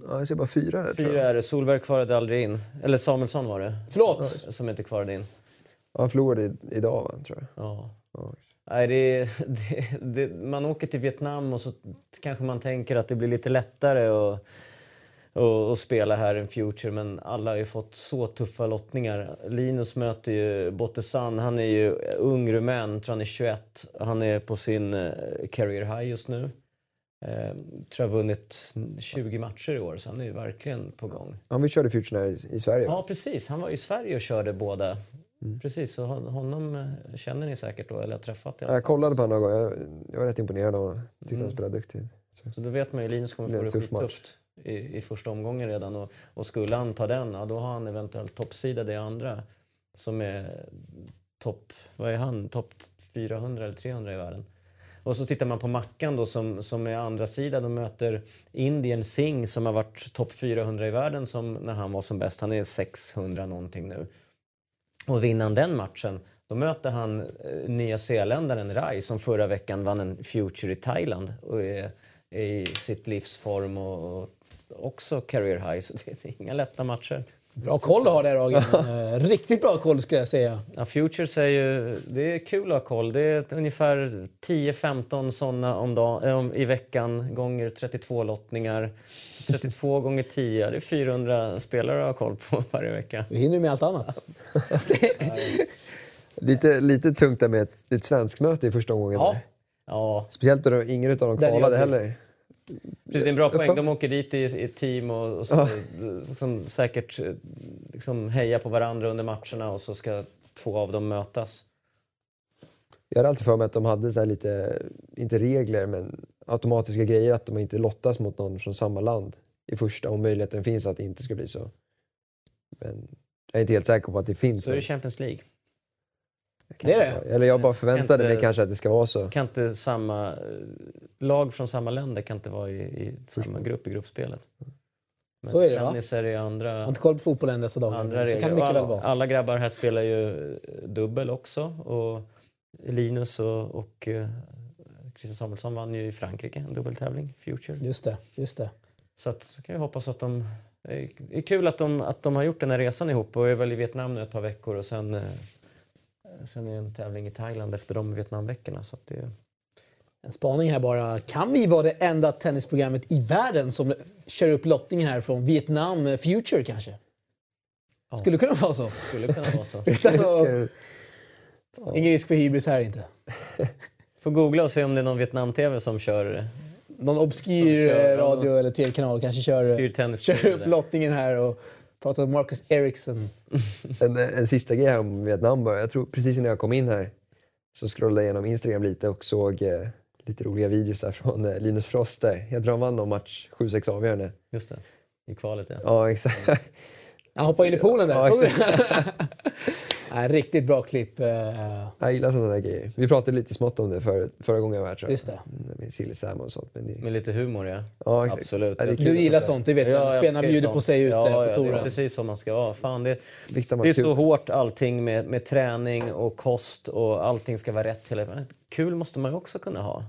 Ja, jag ser bara fyra där tror fyra är det. Solberg kvarade aldrig in. Eller Samuelsson var det, Förlåt. som inte kvarade in. Ja, han förlorade idag va, tror jag. Ja. Ja. Nej, det, [LAUGHS] det, det, man åker till Vietnam och så kanske man tänker att det blir lite lättare att, att, att spela här än Future men alla har ju fått så tuffa lottningar. Linus möter ju Bottesan, han är ju ung rumän, tror han är 21. Han är på sin eh, career high just nu. Eh, tror jag vunnit 20 matcher i år så han är ju verkligen på gång. Han vi körde Future i, i Sverige. Ja precis, han var i Sverige och körde båda. Precis, så hon- honom eh, känner ni säkert då, eller har träffat i Ja, alla Jag kollade på honom några gånger. Jag, jag var rätt imponerad av honom. Tyckte Mm. han spelade duktigt. Så då vet man ju Linus kommer få det skittufft i, i första omgången redan. Och, och skulle han ta den, ja, då har han eventuellt toppsida det andra. Som är topp, vad är han, topp 400 eller 300 i världen. Och så tittar man på Mackan då som, som är andra sidan och möter Indien Singh som har varit topp 400 i världen som när han var som bäst. Han är 600 någonting nu. Och vinner han den matchen, Då möter han eh, nya zeeländaren Rai som förra veckan vann en Future i Thailand och är, är i sitt livsform och, och också career high. Så det är inga lätta matcher. Bra koll du har där Ragen. [LAUGHS] Eh, Riktigt bra koll skulle jag säga. Ja, Futures är ju... Det är kul att ha koll. Det är ungefär 10-15 sådana om dag, eh, om, i veckan gånger 32 lottningar. Så 32 [LAUGHS] gånger 10, det är 400 spelare att ha koll på [LAUGHS] varje vecka. Vi hinner med allt annat. Lite, lite tungt där med ett, ett svensk möte i första omgången. Ja. där. Ja, Speciellt då ingen av dem kvalade heller. Precis, det är en bra poäng. De åker dit i, i team och, och så, liksom, säkert eh, liksom, hejar på varandra under matcherna och så ska två av dem mötas. Jag hade alltid för mig att de hade så här lite, inte regler, men automatiska grejer att de inte lottas mot någon från samma land i första, om möjligheten finns att det inte ska bli så. Men jag är inte helt säker på att det finns. Så är det Champions League. Det är det. Eller jag bara förväntade Inte- mig kanske att det ska vara så. Kan inte samma eh, lag från samma länder kan inte vara i, i samma grupp i gruppspelet. Men Så är det, va? är det Jag har andra, inte koll på fotbollen dessa dagar. andra regler. kan det mycket väl alla, vara. alla grabbar här spelar ju eh, dubbel också. Och Linus och, och eh, Christian Samuelsson vann ju i Frankrike en dubbeltävling, Future. Just det, just det. Så att, så kan jag hoppas att de... Det är kul att de, att de har gjort den här resan ihop och är väl i Vietnam nu ett par veckor och sen, sen är det en tävling i Thailand efter de Vietnamveckorna. Så det, En spaning här bara. Kan vi vara det enda tennisprogrammet i världen som kör upp lottningen här från Vietnam Future kanske? Ja. Skulle kunna vara så. skulle kunna vara så. [LAUGHS] Utan att, Ska- ingen risk för hybris här inte. [LAUGHS] Får googla och se om det är någon Vietnam-TV som kör, Någon obskyr radio eller tv-kanal kanske kör, kör upp lottningen här och pratar om Marcus Ericsson. En, en sista grej här om Vietnam bara. Jag tror precis innan jag kom in här så scrollade jag igenom Instagram lite och såg eh, lite roliga videos här från eh, Linus Frost där. Jag tror han vann någon match 7-6 avgörande. Just det, i kvalet ja. Ja, exakt. Han hoppade in i poolen där. Ja, Såg du [LAUGHS] Nej, riktigt bra klipp. eh, Jag gillar sådana där grejer. Vi pratade lite smått om det för, förra gången jag var här tror jag. Just det. Mm, Med silly Sam och sånt. Men det, Med lite humor ja. ja, exakt. Absolut. Ja, Du gillar sånt det vet jag. jag Spelarna bjuder sånt. på sig ute ja, på ja, det är touren. precis som man ska vara. Fan, det, det är så hårt allting med, med träning och kost och allting ska vara rätt hela tiden. Kul måste man ju också kunna ha.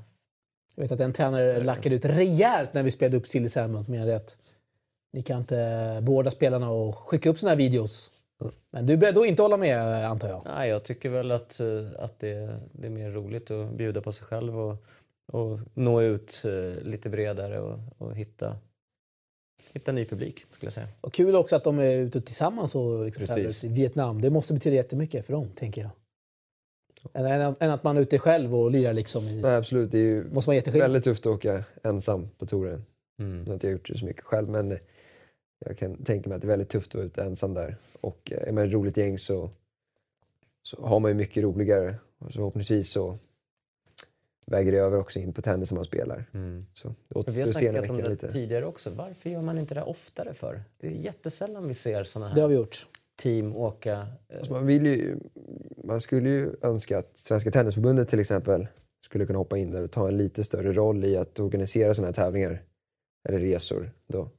Jag vet att en tränare lackade ut rejält när vi spelade upp Silly Salmon. Som menade att ni kan inte beordra spelarna och skicka upp såna här videos. Men du är beredd att inte hålla med antar jag? Nej, jag tycker väl att, eh, att det, det är mer roligt att bjuda på sig själv och, och nå ut eh, lite bredare och, och hitta, hitta ny publik, skulle jag säga. Och kul också att de är ute tillsammans och liksom i Vietnam. Det måste betyda jättemycket för dem, tänker jag. Än, att man är ute själv och lirar liksom i... Nej, absolut. Det är ju måste vara väldigt tufft att åka ensam på touren. Mm. Nu har inte jag gjort det så mycket själv men jag kan tänka mig att det är väldigt tufft att vara ute ensam där. Och eh, är man ett roligt gäng så, så har man ju mycket roligare. Och så förhoppningsvis så väger det över också in på tennis som man spelar. Mm. Så det Vi har snackat om det lite. tidigare också. Varför gör man inte det oftare för? Det är jättesällan vi ser såna Det har här vi gjort. team åka. eh, Alltså man, vill ju, man skulle ju önska att Svenska Tennisförbundet till exempel skulle kunna hoppa in där och ta en lite större roll i att organisera sådana här tävlingar. Eller resor. Då.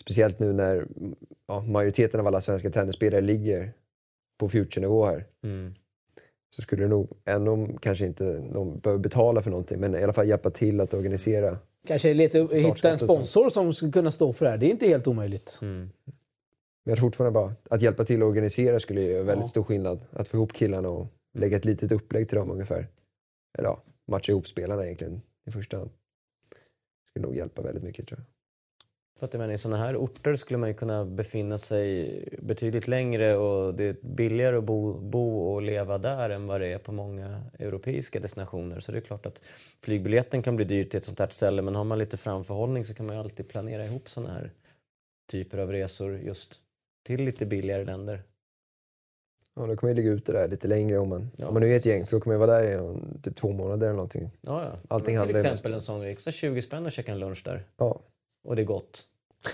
Speciellt nu när ja, majoriteten av alla svenska tennisspelare ligger på future-nivå här. Mm. Så skulle det nog, även om kanske inte de behöver betala för någonting, men i alla fall hjälpa till att organisera. Kanske lite, hitta en sponsor som skulle kunna stå för det här. Det är inte helt omöjligt. Mm. Men jag tror fortfarande bara att hjälpa till att organisera skulle göra väldigt Ja. stor skillnad. Att få ihop killarna och lägga ett litet upplägg till dem ungefär. Eller ja, matcha ihop spelarna egentligen i första hand. Skulle nog hjälpa väldigt mycket tror jag. För att jag menar, I sådana här orter skulle man ju kunna befinna sig betydligt längre och det är billigare att bo, bo och leva där än vad det är på många europeiska destinationer. Så det är klart att flygbiljetten kan bli dyr till ett sånt här ställe men har man lite framförhållning så kan man ju alltid planera ihop sådana här typer av resor just till lite billigare länder. Ja, då kommer jag ligga ute där lite längre om man, Ja, om man nu är ett gäng. För då kommer jag vara där i typ två månader eller någonting. Ja, ja. Allting till exempel en sån extra 20 spänn och käka en lunch där. Ja, Och det är gott.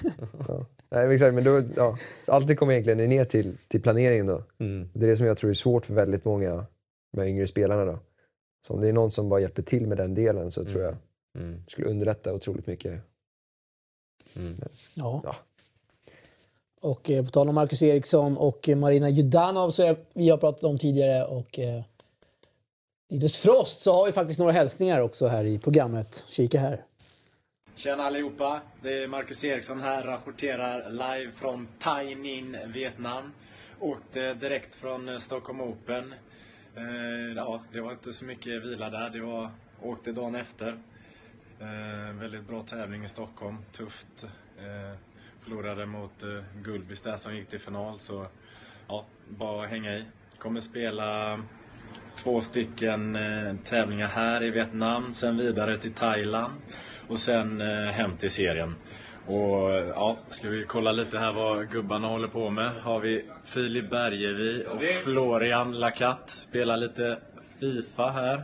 [LAUGHS] ja. Nej, exakt. Men då, ja. Så allting kommer egentligen ner till, till planeringen då. Mm. Det är det som jag tror är svårt för väldigt många de yngre spelarna då. Så om det är någon som bara hjälper till med den delen så tror jag Mm. skulle underlätta otroligt mycket. Mm. Ja. Ja. Och eh, på tal om Marcus Eriksson och Marina Judanov är, vi har pratat om tidigare och eh, Linus Frost så har vi faktiskt några hälsningar också här i programmet. Kika här. Tjena allihopa! Det är Marcus Eriksson här, rapporterar live från Thai Ninh, Vietnam. Åkte direkt från eh, Stockholm Open. Eh, ja, det var inte så mycket vila där, det var, åkte dagen efter. Eh, väldigt bra tävling i Stockholm, tufft. Förlorade mot Gulbis där som gick till final, så ja, bara hänga i. Kommer spela två stycken eh, tävlingar här i Vietnam, sen vidare till Thailand och sen eh, hem till serien. Och ja, ska vi kolla lite här vad gubbarna håller på med. Har vi Filip Bergevi och Florian Lacatte. Spelar lite Fifa här.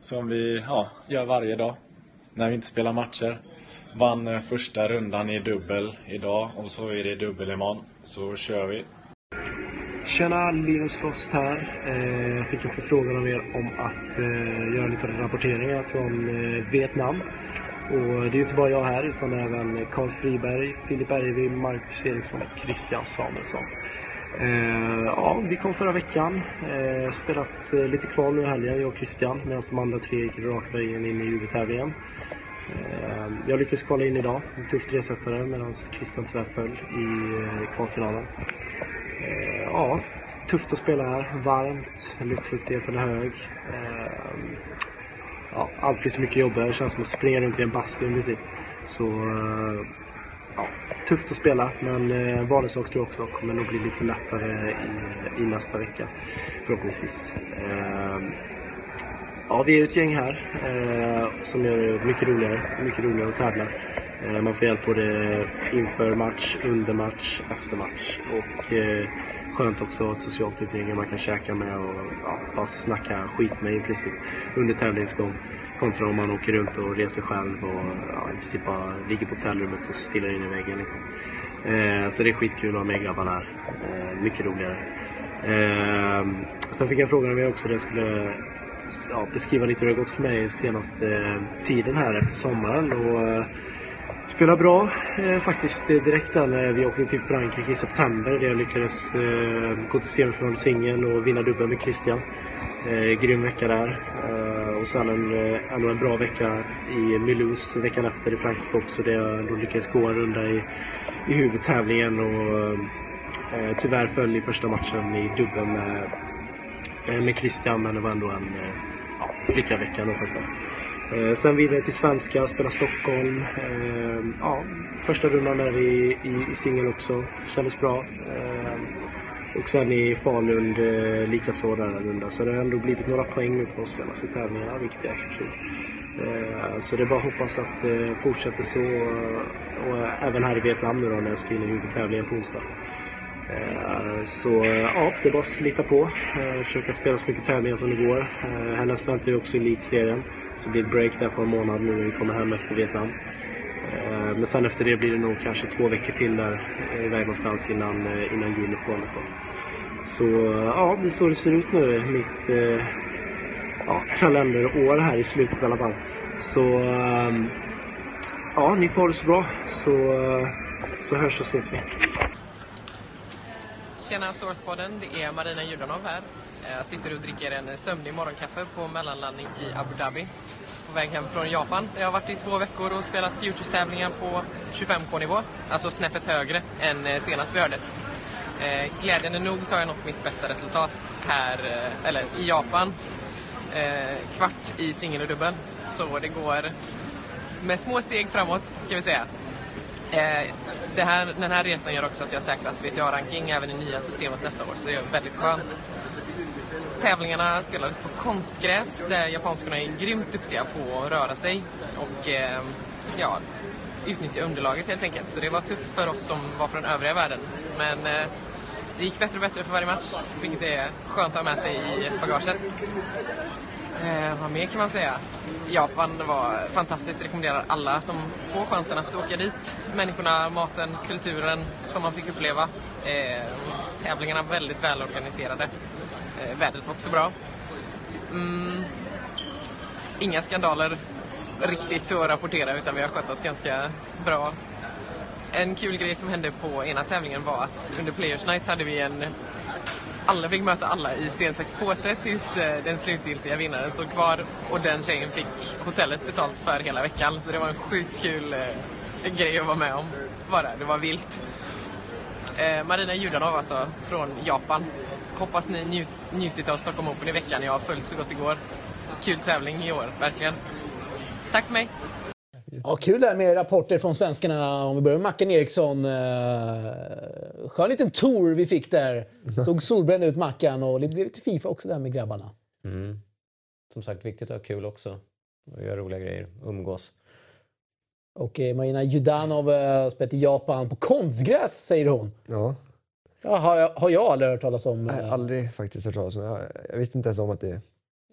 Som vi ja, gör varje dag. När vi inte spelar matcher. Vann eh, första rundan i dubbel idag och så är det dubbel imorgon. Så kör vi. Tjena, Linus Frost här. Eh, Jag fick en förfrågan av er om att eh, göra lite rapporteringar från eh, Vietnam. Och det är ju inte bara jag här utan även Carl Friberg, Filip Bergevi, Marcus Eriksson och Christian Samuelsson. Eh, ja, vi kom förra veckan. Eh, spelat eh, lite kval nu i helgen, jag och Christian, medan de andra tre gick rakt vägen in i huvudtävlingen. Eh, jag lyckades kvala in idag, en tuff tresetare, medan Christian tyvärr föll i eh, kvalfinalen. Ja, tufft att spela här. Varmt, luftfuktigheten är hög. Ehm, ja, allt blir så mycket jobbigare. Det känns som att springa runt i en bastu i princip. Så eh, ja, tufft att spela, men eh, Vanesak tror jag också kommer nog bli lite lättare i, i nästa vecka. Förhoppningsvis. Eh, Ja, vi är ett gäng här eh, som gör det mycket roligare, mycket roligare att tävla. Eh, man får hjälp både inför match, under match, efter match. Och eh, skönt också att ha ett socialt umgänge man kan käka med och ja, bara snacka skit med i princip under tävlingsgång. Kontra om man åker runt och reser själv och ja, i princip bara ligger på hotellrummet och stirrar in i väggen. Liksom. Eh, så det är skitkul att ha med grabbarna här. Eh, mycket roligare. Eh, sen fick jag frågan om jag också skulle ja, beskriva lite hur det har gått för mig senaste eh, tiden här efter sommaren. Och, eh, Spelade bra eh, faktiskt direkt där när vi åkte till Frankrike i september där jag lyckades eh, gå till semifinal i singeln och vinna dubbeln med Christian. Eh, grym vecka där. Eh, och sen en, eh, ändå en bra vecka i Mulhouse veckan efter i Frankrike också där jag då lyckades gå en runda i, i huvudtävlingen och eh, tyvärr föll i första matchen i dubbeln med eh, med Christian, men det var ändå en eh, lyckad vecka då faktiskt. Eh, sen vidare till svenska, spela Stockholm. Eh, ja, första rundan där i, i, i singel också, kändes bra. Eh, och sen i Falun eh, likaså där en runda. Så det har ändå blivit några poäng nu på de senaste tävlingarna, vilket är jäkligt kul. Eh, så det är bara att hoppas att det fortsätter så. Och även här i Vietnam nu då när jag ska in i huvudtävlingen på onsdag. Eh, så ja, det är bara att slita på. Eh, Försöka spela så mycket tävlingar som det går. Eh, Härnäst väntar ju också Elitserien. Så det blir ett break där på en månad nu när vi kommer hem efter Vietnam. Men sen efter det blir det nog kanske två veckor till där iväg någonstans innan, eh, innan juluppehållet. då. Så ja, det är så det ser ut nu. Mitt ja, kalenderår här i slutet i alla fall. Så ja, ni får ha det så bra. Så, så hörs och ses vi. Tjena Sourcepodden, det är Marina Judanov här. Jag sitter och dricker en sömnig morgonkaffe på mellanlandning i Abu Dhabi. På väg hem från Japan. Jag har varit i två veckor och spelat Futures-tävlingar på 25K-nivå. Alltså snäppet högre än eh, senast vi hördes. Eh, glädjande nog så har jag nått mitt bästa resultat här, eller i Japan. Kvart i singel och dubbel. Så det går med små steg framåt kan vi säga. Eh, det här, den här resan gör också att jag säkrat VTA-ranking även i nya systemet nästa år, så det är väldigt skönt. Tävlingarna spelades på konstgräs där japanskorna är grymt duktiga på att röra sig och eh, ja, utnyttja underlaget helt enkelt. Så det var tufft för oss som var från övriga världen. Men eh, det gick bättre och bättre för varje match, vilket är skönt att ha med sig i bagaget. Eh, vad mer kan man säga? Japan var fantastiskt. Rekommenderar alla som får chansen att åka dit. Människorna, maten, kulturen som man fick uppleva. Eh, tävlingarna väldigt välorganiserade. Eh, vädret var också bra. Mm, inga skandaler riktigt att rapportera utan vi har skött oss ganska bra En kul grej som hände på ena tävlingen var att under Players Night hade vi en... Alla fick möta alla i sten, sax, påse tills eh, den slutgiltiga vinnaren stod kvar och den tjejen fick hotellet betalt för hela veckan. Så det var en sjukt kul eh, grej att vara med om. Bara. Det var vilt. Eh, Marina Judanov alltså, från Japan. Hoppas ni njut, njutit av Stockholm Open i veckan. Jag har följt så gott det går. Kul tävling i år, verkligen. Tack för mig. Ja, kul där med rapporter från svenskarna. Om vi börjar med Mackan Eriksson. Eh, skön liten tour vi fick där. Såg solbränd ut Mackan och det blev lite Fifa också där med grabbarna. Mm. Som sagt, viktigt att ha kul också. Och göra roliga grejer, umgås. Och eh, Marina Judanov eh, spelat i Japan på konstgräs, säger hon. Ja, Ja, har, jag, har jag aldrig hört talas om. Nej, eh, aldrig faktiskt hört talas om. Jag, jag visste inte ens om att det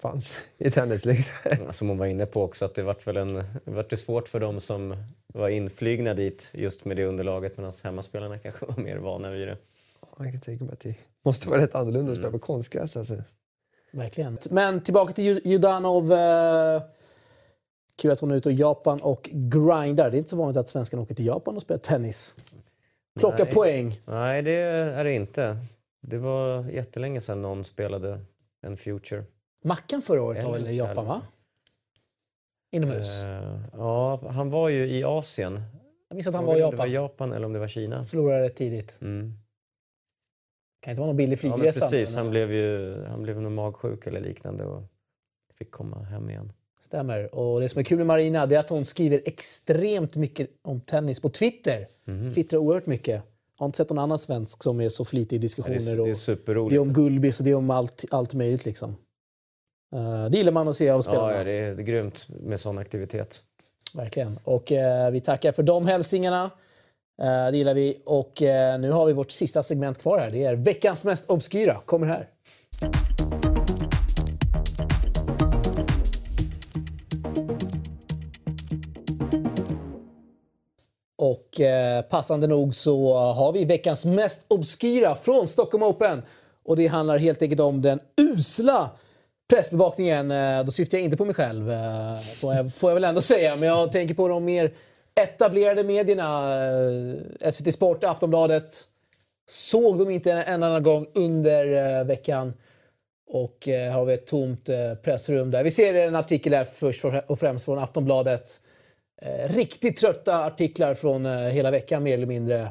fanns i tennis. Liksom. Som hon var inne på också, att det vart väl en, det vart det svårt för dem som var inflygna dit just med det underlaget medan hemmaspelarna kanske var mer vana vid det. Jag kan tänka mig att det måste vara rätt annorlunda att spela på konstgräs. Alltså. Verkligen. Men tillbaka till Ju- Judanov. Eh, kul att hon är ute i Japan och grindar. Det är inte så vanligt att svenskarna åker till Japan och spelar tennis. Plockar Nej. poäng. Nej, det är det inte. Det var jättelänge sedan någon spelade en Future. Mackan förra året var väl i Japan, va? Inomhus. Eh, ja, han var ju i Asien. Jag minns att han Jag var i inte om det Japan. var Japan eller om det var Kina. Förlorade tidigt. Mm. Kan inte vara någon billig Ja, flygresa. precis. men, Han eh, blev ju han blev nog magsjuk eller liknande och fick komma hem igen. Stämmer. Och det som är kul med Marina är att hon skriver extremt mycket om tennis på Twitter. Mhm. Twittrar oerhört mycket. Jag har inte sett någon annan svensk som är så flitig i Ja, diskussioner. Det är, det är och det superroligt. är om Gullbis och det är om allt, allt möjligt. Liksom. Eh, det gillar man att se av spelarna. Ja, ja, det är, det är grymt med sån aktivitet. Verkligen. Och eh, vi tackar för de hälsningarna. Eh, det gillar vi. Och eh, nu har vi vårt sista segment kvar här. Det är veckans mest obskyra. Kommer här. Och eh, passande nog så har vi veckans mest obskyra från Stockholm Open. Och det handlar helt enkelt om den usla pressbevakningen. Eh, då syftar jag inte på mig själv, eh, får, jag, får jag väl ändå säga. Men jag tänker på de mer etablerade medierna. Eh, SVT Sport, Aftonbladet. Såg de inte en enda gång under veckan. Och här har vi ett tomt pressrum där. Vi ser en artikel här först och främst från Aftonbladet. Riktigt trötta artiklar från hela veckan mer eller mindre.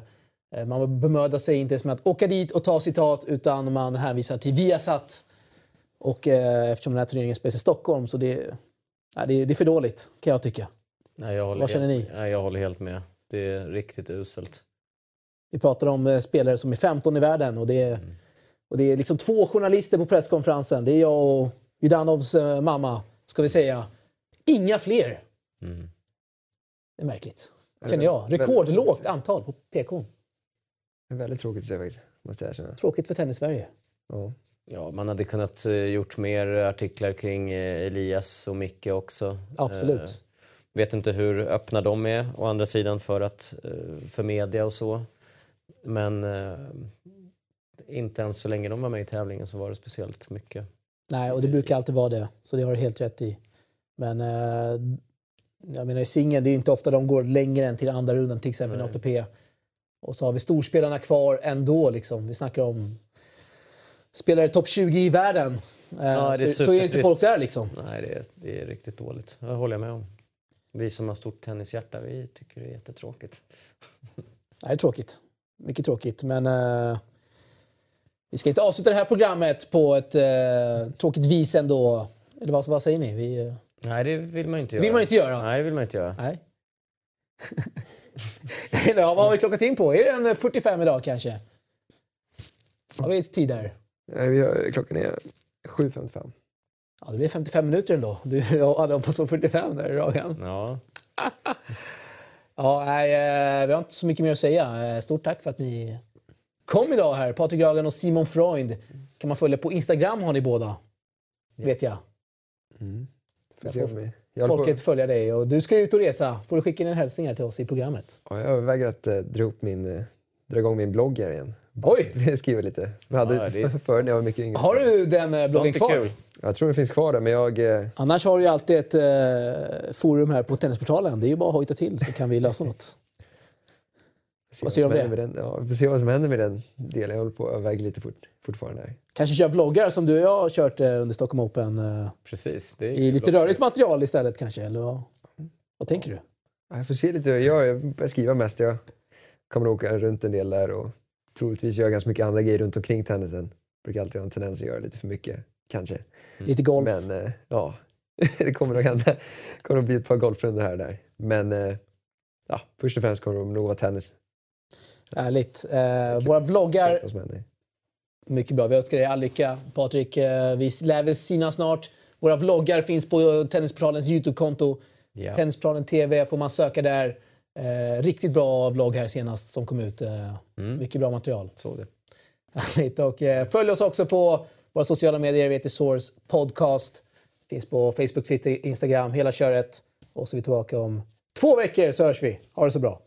Man bemödar sig inte ens med att åka dit och ta citat utan man hänvisar till Viasat. Och eh, eftersom den här turneringen spelas i Stockholm så det, ja, det, det är för dåligt kan jag tycka. Nej, jag håller Vad känner helt, ni? Nej, jag håller helt med. Det är riktigt uselt. Vi pratar om eh, spelare som är 15 i världen och det är, Mm. och det är liksom två journalister på presskonferensen. Det är jag och Judanovs eh, mamma, ska vi säga. Inga fler. Mm. Det är märkligt. Känner jag. Rekordlågt antal på PK. Det är väldigt tråkigt att se faktiskt, måste jag erkänna. Tråkigt för Tennis-Sverige. Ja. Ja, man hade kunnat eh, gjort mer artiklar kring eh, Elias och Micke också. Absolut. Eh, vet inte hur öppna de är å andra sidan för, att, för media och så. Men inte ens så länge de var med i tävlingen så var det speciellt mycket. Nej, och det brukar alltid vara det. Så det har du helt rätt i. Men jag menar i singeln, det är inte ofta de går längre än till andra rundan, till exempel Nej. ATP. Och så har vi storspelarna kvar ändå. Liksom. Vi snackar om spelare topp 20 i världen. Eh, Ja, det är så, så är inte folk där liksom. Nej, det är, det är riktigt dåligt. Det håller jag med om. Vi som har stort tennishjärta, vi tycker det är jättetråkigt. Nej, det är tråkigt. Mycket tråkigt. Men eh, vi ska inte avsluta det här programmet på ett eh, tråkigt vis ändå. Eller vad, vad säger ni? Vi, eh, Nej, det vill man inte göra. vill man inte göra? Nej, det vill man inte göra. Nej. [LAUGHS] ja, vad har vi klockat in på? Är det en 45 idag kanske? Har vi tid där? Har, klockan är 7.55. Ja, det blir 55 minuter ändå. Du [LAUGHS] jag hade hoppats på 45 där i ragan. Ja, [LAUGHS] Ja, nej, eh, vi har inte så mycket mer att säga. Eh, Stort tack för att ni kom idag här. Patrik Ragan och Simon Freund. Kan man följa på Instagram har ni båda. Vet jag. Mm. Får. Jag, Folket på, följer dig och du ska ut och resa. Får du skicka in en hälsning här till oss i programmet. ja, jag överväger att eh, dra, upp min, eh, dra igång min blogg här igen. Oj! [LAUGHS] Skriva lite. Som jag hade Ja, lite det är- [LAUGHS] förr när jag var mycket yngre. Har du den eh, bloggen kvar? kul. Jag tror den finns kvar där, men jag... Eh, Annars har du ju alltid ett eh, forum här på Tennisportalen. Det är ju bara att hojta till så kan vi lösa något. Se Vad säger du om med den. Ja, vi får se vad som händer med den delen. Jag håller på att överväga lite fort, fortfarande. Här. Kanske köra vloggar som du och jag har kört eh, under Stockholm Open. eh, Precis. Det är I lite rörligt material istället kanske, eller vad, vad tänker du? Ja, jag får se lite. Jag, jag börjar skriva mest. Jag kommer att åka runt en del där och troligtvis göra ganska mycket andra grejer runt omkring tennisen. Brukar alltid ha en tendens att göra lite för mycket, kanske. Lite golf? Men eh, ja, [LAUGHS] det kommer nog hända. Det kommer nog bli ett par golfrundor här och där. Men eh, ja, först och främst kommer det nog vara tennis. Härligt. Eh, våra vloggar, mycket bra. Vi önskar dig all lycka. Patrik, eh, vi lär väl synas snart. Våra vloggar finns på Tennisportalens YouTube-konto. Ja. Tennisportalen TV får man söka där. Eh, riktigt bra vlogg här senast som kom ut. Eh, Mycket bra material. Så det. Härligt. Och, eh, följ oss också på våra sociala medier. Vi heter Source Podcast. Finns på Facebook, Twitter, Instagram. Hela köret. Och så är vi tillbaka om två veckor så hörs vi. Ha det så bra.